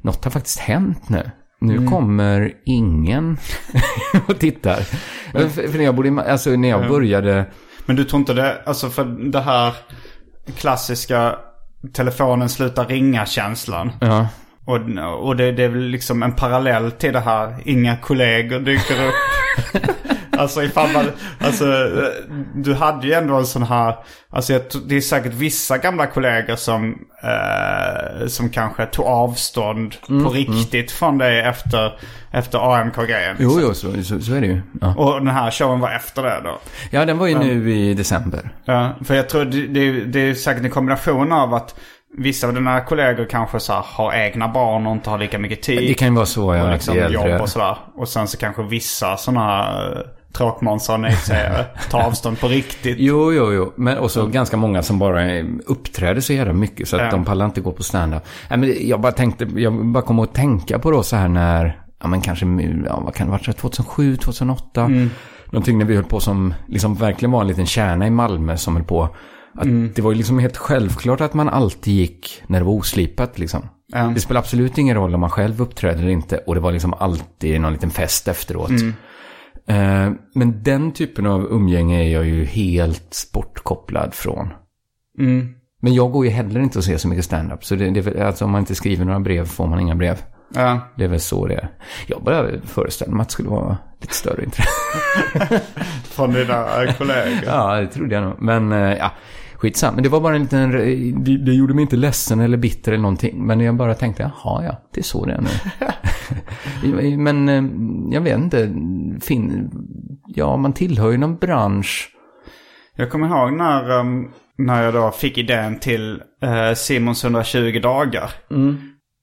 något har faktiskt hänt nu. Nu Mm. kommer ingen [LAUGHS] och tittar. För, för när jag, bodde, alltså, när jag började, Men du tror inte det, alltså för det här klassiska telefonen slutar ringa-känslan. ja, Och, och det, det är väl liksom en parallell till det här, inga kollegor dyker upp. [LAUGHS] alltså ifall man, alltså du hade ju ändå en sån här, alltså jag, det är säkert vissa gamla kollegor som, eh, som kanske tog avstånd Mm, på riktigt från dig efter, efter AMK-grejen. jo, liksom. jo, så, så, så är det ju. Ja, Och den här showen var efter det då. ja den var ju nu i december. Ja, för jag tror det, det, det är säkert en kombination av att vissa av dina kollegor kanske så här, har egna barn och inte har lika mycket tid. Det kan ju vara så, ja, och liksom jobb och sådär. Och sen så kanske vissa sådana tråkmånsar och nejsägare tar avstånd på riktigt. Jo, jo, jo. Men också ganska många som bara uppträder så jävla mycket så att Ja. de pallar inte gå på stand-up. Nej, men jag bara tänkte, jag bara kom att tänka på då så här när, ja men kanske, ja vad kan det varit, 2007, 2008. Någonting när vi höll på som, liksom verkligen var en liten kärna i Malmö som höll på. Att Det var ju liksom helt självklart att man alltid gick när det var oslipat liksom. Ja. Det spelar absolut ingen roll om man själv uppträder eller inte. Och det var liksom alltid någon liten fest efteråt. Eh, men den typen av umgänge är jag ju helt bortkopplad från. Mm. Men jag går ju heller inte att se så mycket stand-up. Så det, det, alltså, om man inte skriver några brev får man inga brev. Ja. Det är väl så det är. Jag bara föreställer mig att det skulle vara lite större intresse. [LAUGHS] Från dina eh, kollegor. ja, det trodde jag nog. Men eh, ja, skitsamma. Men det var bara en liten... Det, det gjorde mig inte ledsen eller bitter eller någonting. Men jag bara tänkte, jaha ja, det är så det är nu. [LAUGHS] [LAUGHS] men eh, jag vet inte. Fin, ja, man tillhör ju någon bransch. Jag kommer ihåg när, um, när jag då fick idén till uh, Simons 120 dagar.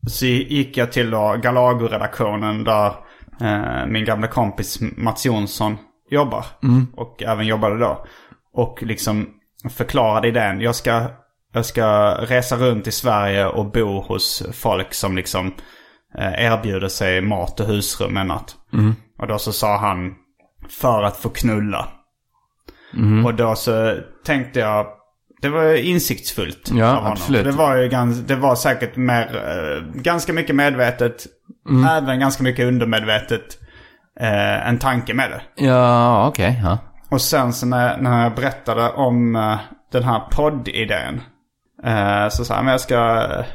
Så gick jag till då Galago-redaktionen där eh, min gamla kompis Mats Jonsson jobbar. Och även jobbade då. Och liksom förklarade idén. Jag ska, jag ska resa runt i Sverige och bo hos folk som liksom erbjuder sig mat och husrum en natt. Och då så sa han för att få knulla. Och då så tänkte jag, det var insiktsfullt Ja, av honom. absolut. Det var ju gans, det var säkert mer, eh, ganska mycket medvetet, även ganska mycket undermedvetet, eh, en tanke med det. Ja, okej. ja. Och sen så när, när jag berättade om eh, den här poddidén. Eh, så sa han, men jag ska eh,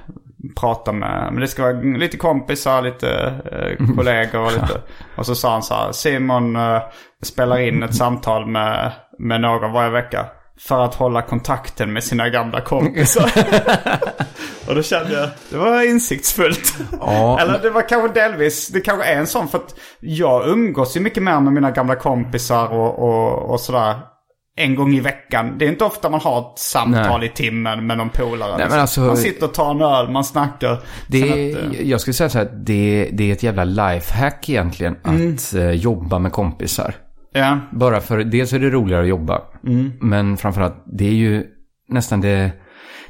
prata med, men det ska vara lite kompisar, lite eh, [LAUGHS] kollegor och lite. Och så sa han så här, Simon eh, spelar in ett samtal med, med någon varje vecka. För att hålla kontakten med sina gamla kompisar. [LAUGHS] och då kände jag, det var insiktsfullt. Ja, Eller det var kanske delvis, det kanske är en sån för att jag umgås ju mycket mer med mina gamla kompisar och, och, och sådär. En gång i veckan. Det är inte ofta man har ett samtal Nej. i timmen med någon polare. men alltså- man sitter och tar en öl, man snackar. Det, att, eh, jag skulle säga så här, det, det är ett jävla lifehack egentligen att eh, jobba med kompisar. ja, Bara för, dels är det roligare att jobba. Men framförallt, det är ju nästan det,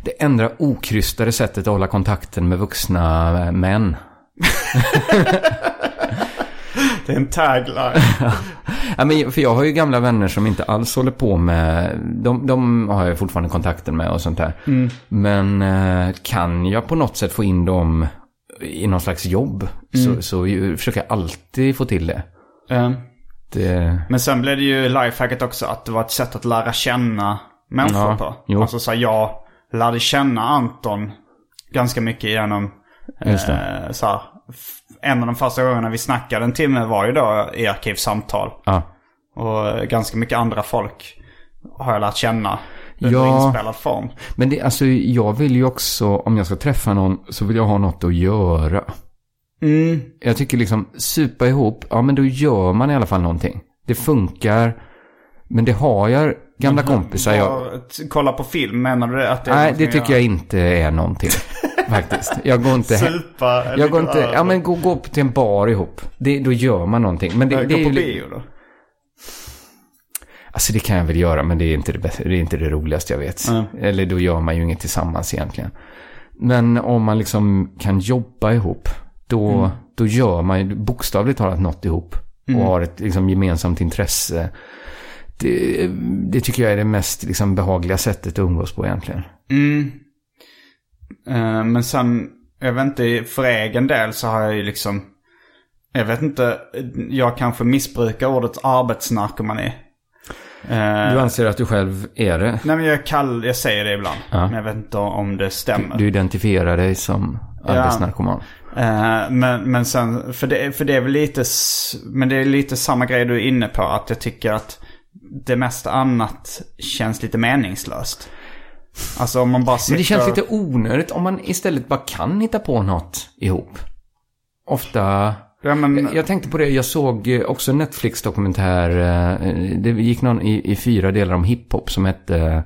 det enda okrystade sättet att hålla kontakten med vuxna män. [LAUGHS] [LAUGHS] det är en tagline. [LAUGHS] Ja, men, för jag har ju gamla vänner som inte alls håller på med, de, de har jag fortfarande kontakten med och sånt där. Men eh, kan jag på något sätt få in dem i någon slags jobb så, så ju- försöker jag alltid få till det. Ja. det Men sen blev det ju lifehacket också att det var ett sätt att lära känna människor Ja, på. jo. Alltså så här, jag lärde känna Anton ganska mycket genom eh, så här, en av de första gångerna vi snackade en timme var ju då i arkivsamtal. ja. Och ganska mycket andra folk har jag lärt känna under Ja. inspelad form. Men det, alltså, jag vill ju också, om jag ska träffa någon, så vill jag ha något att göra. Mm. Jag tycker liksom, supa ihop, ja men då gör man i alla fall någonting. Det funkar, men det har jag gamla kompisar. Jag, Kolla på film, menar du det? Att det nej, det tycker jag inte är någonting. [LAUGHS] faktiskt. Jag går inte. Supa eller Jag går gå inte, ja men gå, gå till en bar ihop. Det, då gör man någonting. Men det, Gå det är på ju bio då? Alltså det kan jag väl göra, men det är inte det, bästa, det, är inte det roligaste jag vet. Mm. Eller då gör man ju inget tillsammans egentligen. Men om man liksom kan jobba ihop, då, Mm. då gör man ju bokstavligt talat något ihop. Mm. Och har ett liksom, gemensamt intresse. Det, det tycker jag är det mest liksom, behagliga sättet att umgås på egentligen. Mm. Eh, men sen, jag vet inte, för egen del så har jag ju liksom... Jag vet inte, jag kanske missbrukar ordet arbetsnarkomani. Eh, Du anser att du själv är det? Nej men jag, kall, jag säger det ibland. Ja. Men jag vet inte om det stämmer. Du identifierar dig som arbetsnarkoman? Eh, men, men sen, för det, för det är väl lite, men det är lite samma grej du är inne på. Att jag tycker att det mesta annat känns lite meningslöst. Alltså om man bara sitter... Men det känns lite onödigt om man istället bara kan hitta på något ihop. Ofta... Ja, men... Jag tänkte på det, jag såg eh, också en Netflix-dokumentär. eh, Det gick någon i, i fyra delar om hiphop som hette eh,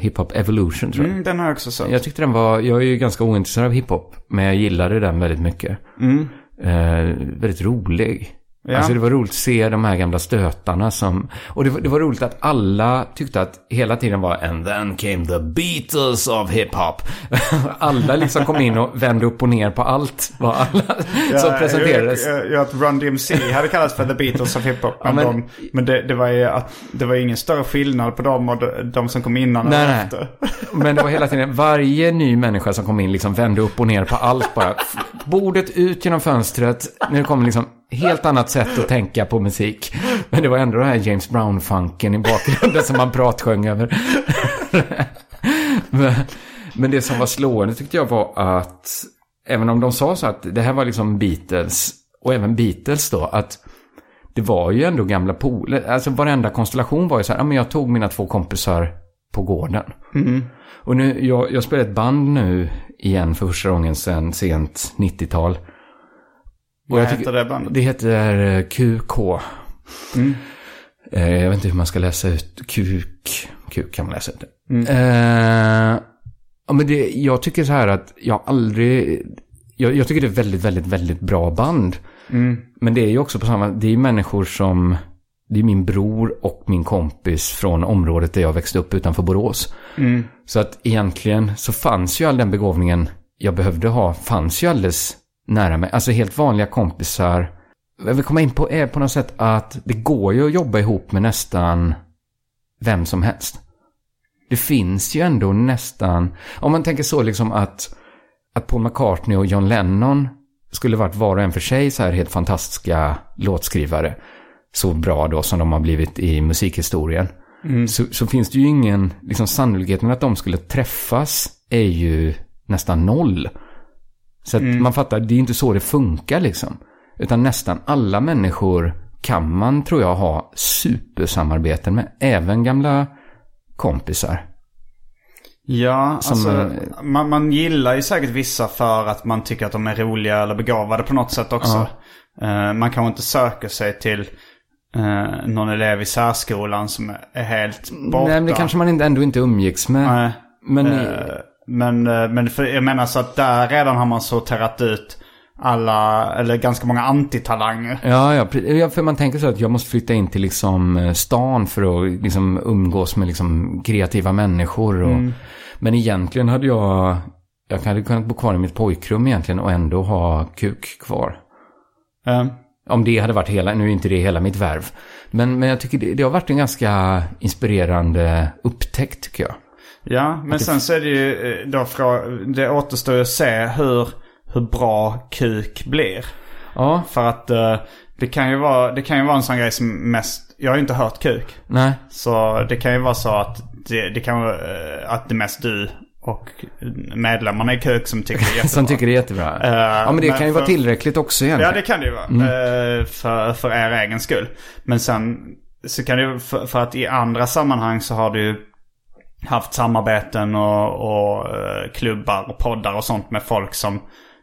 Hiphop Evolution tror jag. Mm, den har jag också sett. Jag tyckte den var, jag är ju ganska ointresserad av hiphop. Men jag gillade den väldigt mycket. Mm. Eh, väldigt rolig. Ja. Alltså det var roligt att se de här gamla stötarna som... Och det var, det var roligt att alla tyckte att hela tiden var And then came the Beatles of hiphop. [LAUGHS] alla liksom kom in och vände upp och ner på allt. Vad alla som presenterades. Jag, att Run DMC hade kallats för The Beatles of hiphop. Men, men- de, men det, det var ju att, det var ingen större skillnad på dem och de, som kom innan Nej, nej. efter. [LAUGHS] Men det var hela tiden, varje ny människa som kom in liksom vände upp och ner på allt bara. Bordet ut genom fönstret. Nu kommer liksom helt annat sätt att tänka på musik. Men det var ändå den här James Brown-funken i bakgrunden som man pratsjöng över. [LAUGHS] men, men det som var slående tyckte jag var att, även om de sa så att det här var liksom Beatles, och även Beatles då, att det var ju ändå gamla poler. Alltså varenda konstellation var ju så här, ja men jag tog mina två kompisar på gården. Och nu, jag, jag spelar ett band nu igen för första gången sedan sent 90-tal. Vad jag heter det bandet? Det heter eh, QK. Eh, jag vet inte hur man ska läsa ut kuk. Kuk kan man läsa ut det. Eh, ja, men det, jag tycker så här att jag aldrig... Jag, jag tycker det är väldigt, väldigt, väldigt bra band. Men det är ju också på samma... Det är ju människor som... Det är min bror och min kompis från området där jag växte upp utanför Borås. Så att egentligen så fanns ju all den begåvningen jag behövde ha, fanns ju alldeles nära mig. Alltså helt vanliga kompisar. Jag vill komma in på är på något sätt att det går ju att jobba ihop med nästan vem som helst. Det finns ju ändå nästan, om man tänker så liksom att, att Paul McCartney och John Lennon skulle varit var och en för sig så här helt fantastiska låtskrivare. Så bra då som de har blivit i musikhistorien. Så, så finns det ju ingen, liksom sannolikheten att de skulle träffas är ju nästan noll. Så att man fattar, det är inte så det funkar liksom. Utan nästan alla människor kan man, tror jag, ha supersamarbeten med. Även gamla kompisar. Ja, Som, alltså, eh, man, man gillar ju säkert vissa för att man tycker att de är roliga eller begåvade på något sätt också. Eh, man kanske inte söker sig till eh, någon elev i särskolan som är helt borta. Nej, men det kanske man ändå inte umgicks med. Nej. Men men, eh, men för, jag menar så att där redan har man sorterat ut alla, eller ganska många antitalanger. Ja, ja, för man tänker så att jag måste flytta in till liksom eh, stan för att liksom umgås med liksom kreativa människor. Och, Men egentligen hade jag, jag hade kunnat bo kvar i mitt pojkrum egentligen och ändå ha kuk kvar. Eh, Om det hade varit hela, nu är inte det hela mitt värv. Men, men jag tycker det, det har varit en ganska inspirerande upptäckt tycker jag. Ja, men sen så är det ju eh, då frå- det återstår ju att se hur, hur bra kuk blir. Ja, För att eh, det, kan ju vara, det kan ju vara en sån grej som mest, jag har ju inte hört kuk. nej. Så det kan ju vara så att det, det kan vara eh, att det mest du och medlemmarna i kuk som tycker det är [LAUGHS] jättebra. Som tycker det är jättebra. Eh, ja, men det men kan ju vara för- tillräckligt också Ja, egentligen. det kan det ju vara. Eh, för, för er egen skull. Men sen så kan det ju, för, för att i andra sammanhang så har du ju haft samarbeten och, och eh, klubbar och poddar och sånt med folk som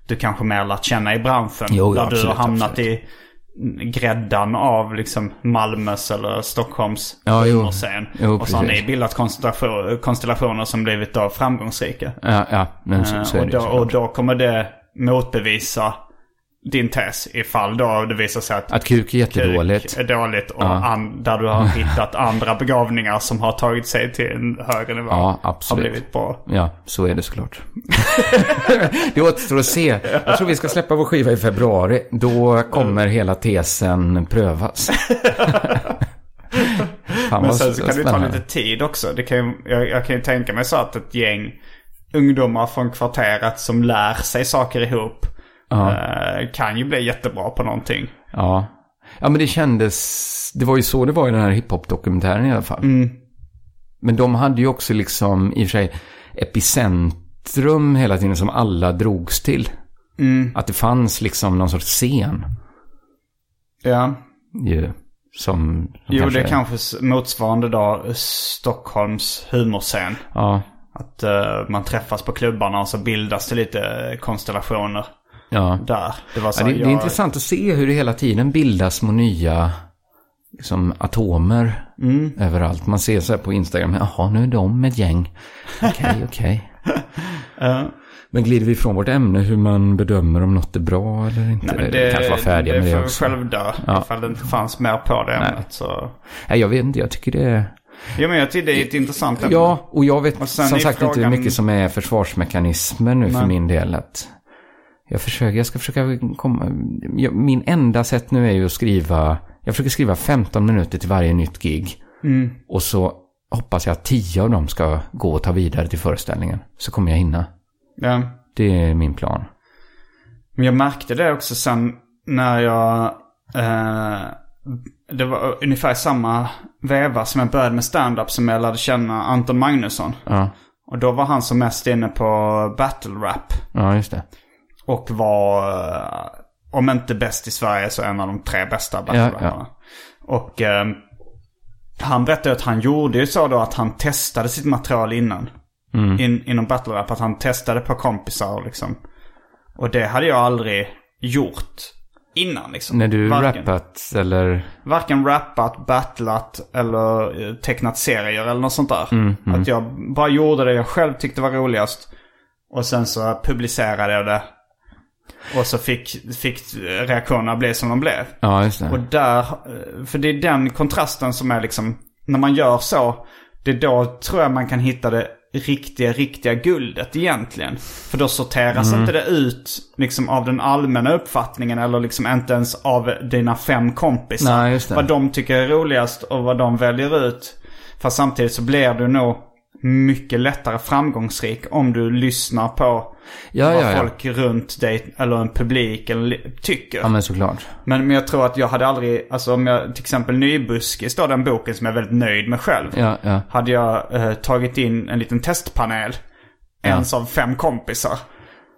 du kanske mer lärt känna i branschen. Jo, där ja, du absolut, har hamnat absolut. i gräddan av liksom Malmös eller Stockholms Ja, jo. humorscen. Jo, och så har ni bildat konstellation- konstellationer som blivit då framgångsrika. Ja, ja, men så, Eh, så och, då, och då kommer det motbevisa din tes ifall då det visar sig att, Att kuk är jättedåligt. kuk är dåligt och Ja. an, där du har hittat andra begåvningar som har tagit sig till en högre nivå. Ja, absolut. Har blivit bra. Ja, så är det såklart. [LAUGHS] det återstår att se. Jag tror vi ska släppa vår skiva i februari. Då kommer hela tesen prövas. [LAUGHS] Men sen så kan det ta lite tid också. Det kan ju, jag, jag kan ju tänka mig så att ett gäng ungdomar från kvarteret som lär sig saker ihop eh, kan ju bli jättebra på någonting. Ja. ja, men det kändes... Det var ju så det var i den här hiphop-dokumentären i alla fall. Men de hade ju också liksom i och för sig epicentrum hela tiden som alla drogs till. Att det fanns liksom någon sorts scen. Ja. Ju, som, som Jo, kanske, det är kanske motsvarande då Stockholms humorscen. Ja, Att eh, man träffas på klubbarna och så bildas det lite konstellationer ja. där. Det var så Ja, det, det är intressant att se hur det hela tiden bildas små nya liksom, atomer överallt. Man ser så här på Instagram, jaha nu är de ett gäng. Okej, [LAUGHS] okej. Ja. Men glider vi ifrån vårt ämne hur man bedömer om något är bra eller inte? Nej, det, kanske var färdiga det med det får också. själv dö. Ja. Ifall det inte fanns mer på det ämnet så... Nej, jag vet inte, jag tycker det är... Jo men jag tycker det är ett intressant ämne. Ja, och jag vet Och som sagt inte hur frågan- mycket som är försvarsmekanismer nu för Nej. min del. Att jag, försöker, jag ska försöka komma... jag- Min enda sätt nu är ju att skriva... Jag försöker skriva 15 minuter till varje nytt gig. Mm. Och så hoppas jag att 10 av dem ska gå och ta vidare till föreställningen. Så kommer jag hinna. Ja. Det är min plan. Men jag märkte det också sen när jag... Eh, det var ungefär samma veva som jag började med stand-up som jag lärde känna Anton Magnusson. Ja, Och då var han som mest inne på battle rap. ja just det. Och var, eh, om inte bäst i Sverige, så en av de tre bästa battle. Och eh, han berättade att han gjorde ju så då att han testade sitt material innan. Mm. In, inom battle rap, att han testade på kompisar och liksom. Och det hade jag aldrig gjort innan liksom. När du Varken- rappat eller... Varken rappat, battlat eller eh, tecknat serier eller något sånt där. Mm, Att jag bara gjorde det jag själv tyckte var roligast. Och sen så publicerade jag det. Och så fick, fick reaktionerna bli som de blev. Ja, just Och det. där, eh, för det är den kontrasten som är liksom, när man gör så, det är då tror jag man kan hitta det riktiga, riktiga guldet egentligen. För då sorteras inte det ut liksom av den allmänna uppfattningen eller liksom inte ens av dina fem kompisar. Nej, just det. Vad de tycker är roligast och vad de väljer ut. Fast samtidigt så blir du nog mycket lättare framgångsrik om du lyssnar på Ja, vad ja, ja. folk runt dig eller en publik eller, tycker. Ja, men såklart. Men, men jag tror att jag hade aldrig, alltså om jag till exempel Nybuskis då, den boken som jag är väldigt nöjd med själv. Ja, ja. Hade jag eh, tagit in en liten testpanel, ens av fem kompisar.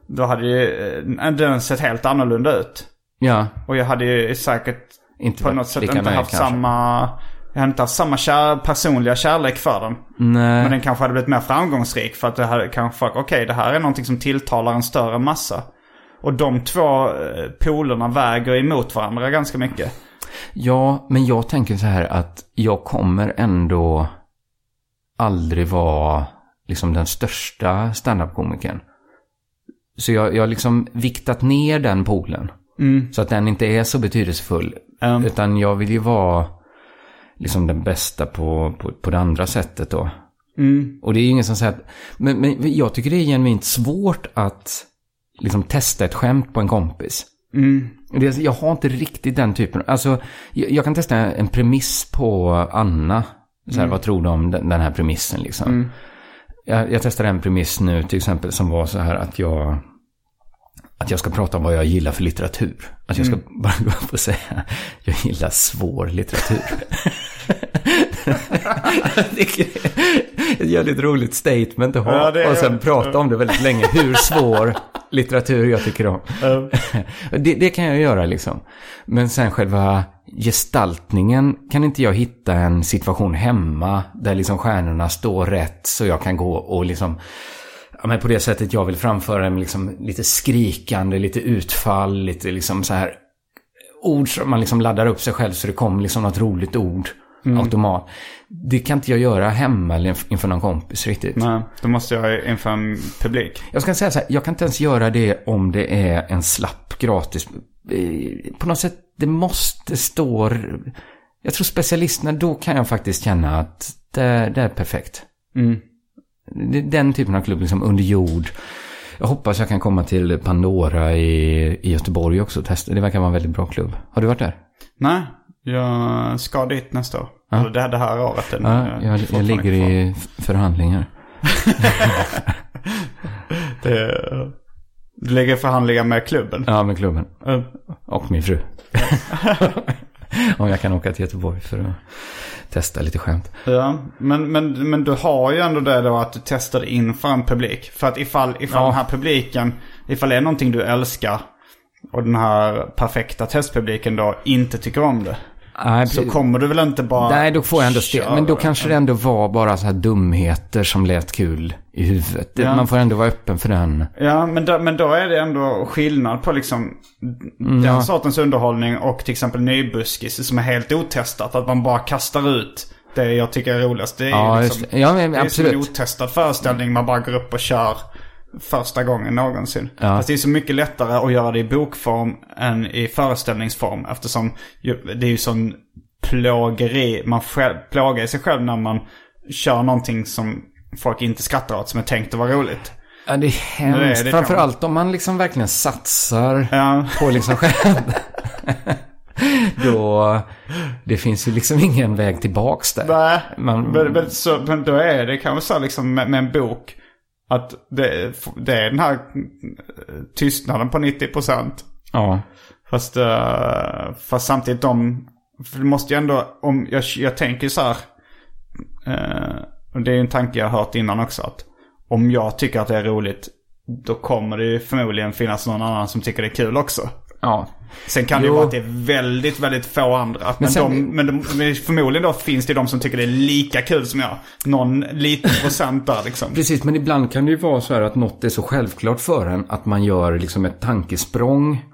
Då hade ju eh, den sett helt annorlunda ut. Ja, Och jag hade ju säkert inte på något sätt inte haft kanske. samma... Jag hade inte haft samma kär, personliga kärlek för den. Nej. Men den kanske hade blivit mer framgångsrik för att det hade kanske okej det här är någonting som tilltalar en större massa. Och de två eh, polerna väger emot varandra ganska mycket. Ja, men jag tänker så här att jag kommer ändå aldrig vara liksom den största standup-komikern. Så jag, har liksom viktat ner den poolen. Så att den inte är så betydelsefull. Mm. Utan jag vill ju vara liksom den bästa på, på, på det andra sättet då. Och det är ju ingen som säger att... Men, men jag tycker det är genuint svårt att liksom testa ett skämt på en kompis. Det, jag har inte riktigt den typen. Alltså, jag, jag kan testa en premiss på Anna. Så här, Vad tror du om den, den här premissen liksom? Jag, jag testade en premiss nu till exempel som var så här att jag... Att jag ska prata om vad jag gillar för litteratur. Att jag ska bara gå upp och säga jag gillar svår litteratur. [LAUGHS] ett jävligt roligt statement att ha. Ja, och sen prata om det väldigt länge. Hur svår litteratur jag tycker om. det, det kan jag göra liksom. Men sen själva gestaltningen kan inte jag hitta en situation hemma där liksom stjärnorna står rätt så jag kan gå och liksom Ja, men på det sättet jag vill framföra dem liksom lite skrikande, lite utfall, lite liksom så här ord som man liksom laddar upp sig själv så det kommer liksom något roligt ord automat. Det kan inte jag göra hemma eller inf- inför någon kompis riktigt. Nej, då måste jag inför en publik. Jag ska säga så här, jag kan inte ens göra det om det är en slapp gratis eh, på något sätt, det måste stå... Jag tror specialisterna, då kan jag faktiskt känna att det, det är perfekt. Mm. Det är Den typen av klubb, liksom under jord. Jag hoppas jag kan komma till Pandora i, i Göteborg också och testa. Det verkar vara en väldigt bra klubb. Har du varit där? Nej, jag ska dit nästa år. Ja. Eller det, det här året. Ja, jag, jag fortfarande ligger kvar. i förhandlingar. [LAUGHS] Det, du ligger i förhandlingar med klubben? Ja, med klubben. Och min fru. [LAUGHS] [LAUGHS] Om jag kan åka till Göteborg för att testa lite skämt. Ja, men, men, men du har ju ändå det då att du testar inför en publik. För att ifall, ifall Ja. den här publiken, ifall det är någonting du älskar och den här perfekta testpubliken då inte tycker om det. Nej, Så kommer du väl inte bara Nej, då får jag ändå stel. Men då kanske det ändå var bara så här dumheter som lät kul i huvudet. Det- Ja. Man får ändå vara öppen för den. Ja, men då, men då är det ändå skillnad på liksom den ja. sortens underhållning och till exempel nybuskis som är helt otestat. Att man bara kastar ut det jag tycker är roligast. Det är Ja, liksom. Ja, men det är som en otestad föreställning. Man bara går upp och kör första gången någonsin. Ja. Fast det är så mycket lättare att göra det i bokform än i föreställningsform. Eftersom det är ju sån plågeri. Man själv, plågar sig själv när man kör någonting som folk inte skrattar åt som är tänkt att vara roligt. Ja, det är Nu är hemskt. det Framförallt om man liksom verkligen satsar Ja. på liksom själv. Då, det finns ju liksom ingen väg tillbaks där. Nej, Man- men, men, så, men då är det kanske så liksom med, med en bok. Att det, det är den här tystnaden på 90%. Ja. Fast, eh, fast samtidigt de, för det måste ju ändå, om jag, jag tänker så här. eh, och det är en tanke jag har hört innan också. Att om jag tycker att det är roligt, då kommer det ju förmodligen finnas någon annan som tycker det är kul också. Ja. Sen kan det ju Jo. vara att det är väldigt, väldigt få andra. Men, sen- de, men, de, men förmodligen då finns det de som tycker det är lika kul som jag. Någon liten [LAUGHS] procent där liksom. Precis, men ibland kan det ju vara så här att något är så självklart för en att man gör liksom ett tankesprång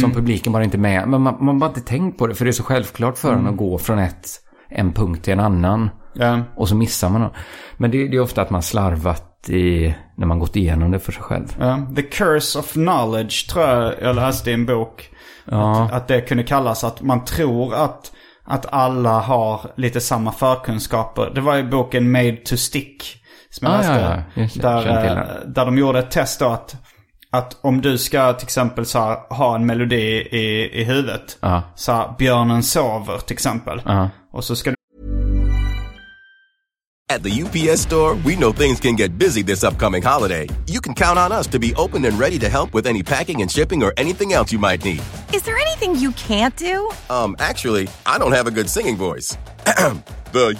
som publiken bara inte med. Men man, man bara inte tänkt på det, för det är så självklart för en att gå från ett, en punkt till en annan. Ja. Och så missar man något. Men det, det är ofta att man slarvat i, när man gått igenom det för sig själv. Ja. The Curse of Knowledge tror jag jag läste i en bok. Ja. Att, att det kunde kallas att man tror att, att alla har lite samma förkunskaper. Det var i boken Made to Stick. Som jag Ah, läste. ja, ja. Där, eh, där de gjorde ett test då att, att om du ska till exempel så här, ha en melodi i, i huvudet. Ja. Så här, björnen sover till exempel. Ja. Och så ska At the UPS store, we know things can get busy this upcoming holiday. You can count on us to be open and ready to help with any packing and shipping or anything else you might need. Is there anything you can't do? Um, actually, I don't have a good singing voice. [CLEARS THROAT] the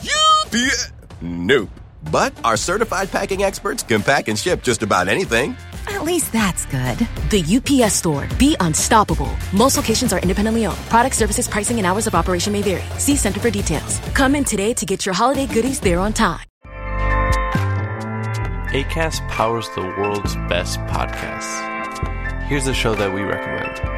UPS. Nope. But our certified packing experts can pack and ship just about anything. At least that's good. The UPS store. Be unstoppable. Most locations are independently owned. Product services, pricing, and hours of operation may vary. See Center for details. Come in today to get your holiday goodies there on time. ACAST powers the world's best podcasts. Here's a show that we recommend.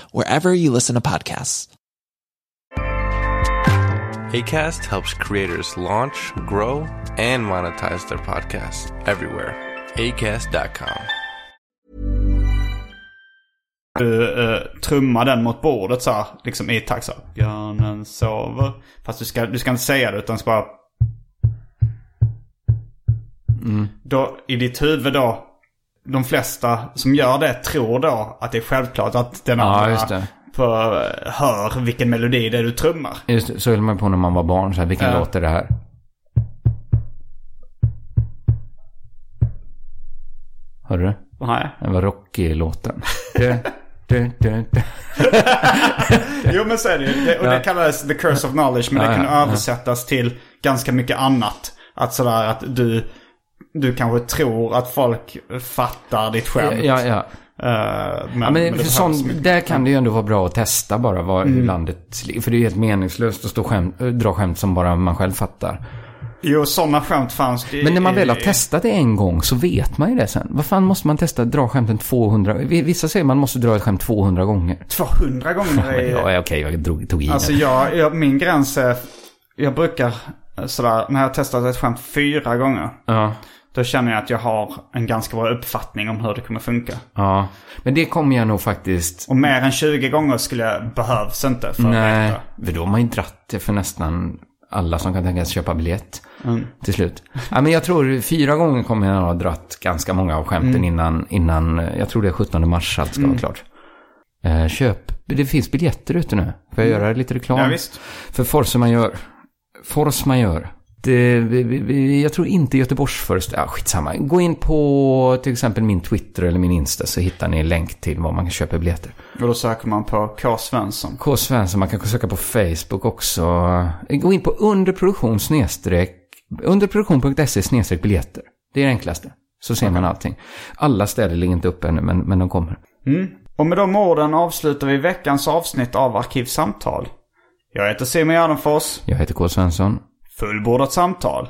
wherever you listen to podcasts. ACAST helps creators launch, grow, and monetize their podcasts everywhere. ACAST.com. du uh, trumma den mot bordet så här, liksom i takt så. Björnen sover. Fast du ska, du ska inte säga det utan ska bara... Mm. Då, I ditt huvud då, de flesta som gör det tror då att det är självklart att den Ja, andra just det. på, hör vilken melodi det är du trummar. Just det, så höll man på när man var barn. Så här, vilken Ja. låt är det här? Hörde du? Nej. Det var Rocky-låten. [LAUGHS] Jo men så är det ju. Och det Ja. kallades the curse of knowledge. Men Ja, det kunde ja, ja. översättas till ganska mycket annat. Att sådär att du, du kanske tror att folk fattar ditt skämt. Ja, ja. Uh, men, ja, men, det för sån, där kan det ju ändå vara bra att testa bara vad, Mm. landet. För det är ju helt meningslöst att stå skämt, dra skämt som bara man själv fattar. Jo, sådana skämt fanns det Men när man väl har testat det en gång så vet man ju det sen. Vad fan måste man testa dra skämten 200? Vissa säger man måste dra ett skämt 200 gånger. 200 gånger är... Ja, okej, jag drog, tog i Alltså jag, jag, min gräns är... Jag brukar eh, sådär, när jag har testat ett skämt fyra gånger. Ja. Då känner jag att jag har en ganska bra uppfattning om hur det kommer funka. Ja, men det kommer jag nog faktiskt... Och mer än 20 gånger skulle jag, behövs inte för att Nej, veta. för då har man ju dratt det för nästan alla som kan tänkas köpa biljett Mm. till slut. Ja, men jag tror fyra gånger kommer jag ha dratt ganska många av skämten Mm. innan, innan, jag tror det är 17 mars allt ska Mm. vara klart. Eh, köp, det finns biljetter ute nu. Får jag Mm. göra lite reklam? Ja, visst. För Force. Force. Det, vi, vi- vi, jag tror inte Göteborgsföreställning, ja skitsamma. Gå in på till exempel min Twitter eller min Insta så hittar ni en länk till var man kan köpa biljetter. Och då söker man på K. Svensson. K. Svensson, man kan söka på Facebook också. Gå in på underproduktion underproduktion.se snedstreck biljetter. Det är det enklaste. Så ser man allting. Alla städer ligger inte upp ännu, men, men de kommer. Mm. Och med de orden avslutar vi veckans avsnitt av Arkivsamtal. Jag heter Simon Gärdenfors. Jag heter K. Svensson. Fullbordat samtal.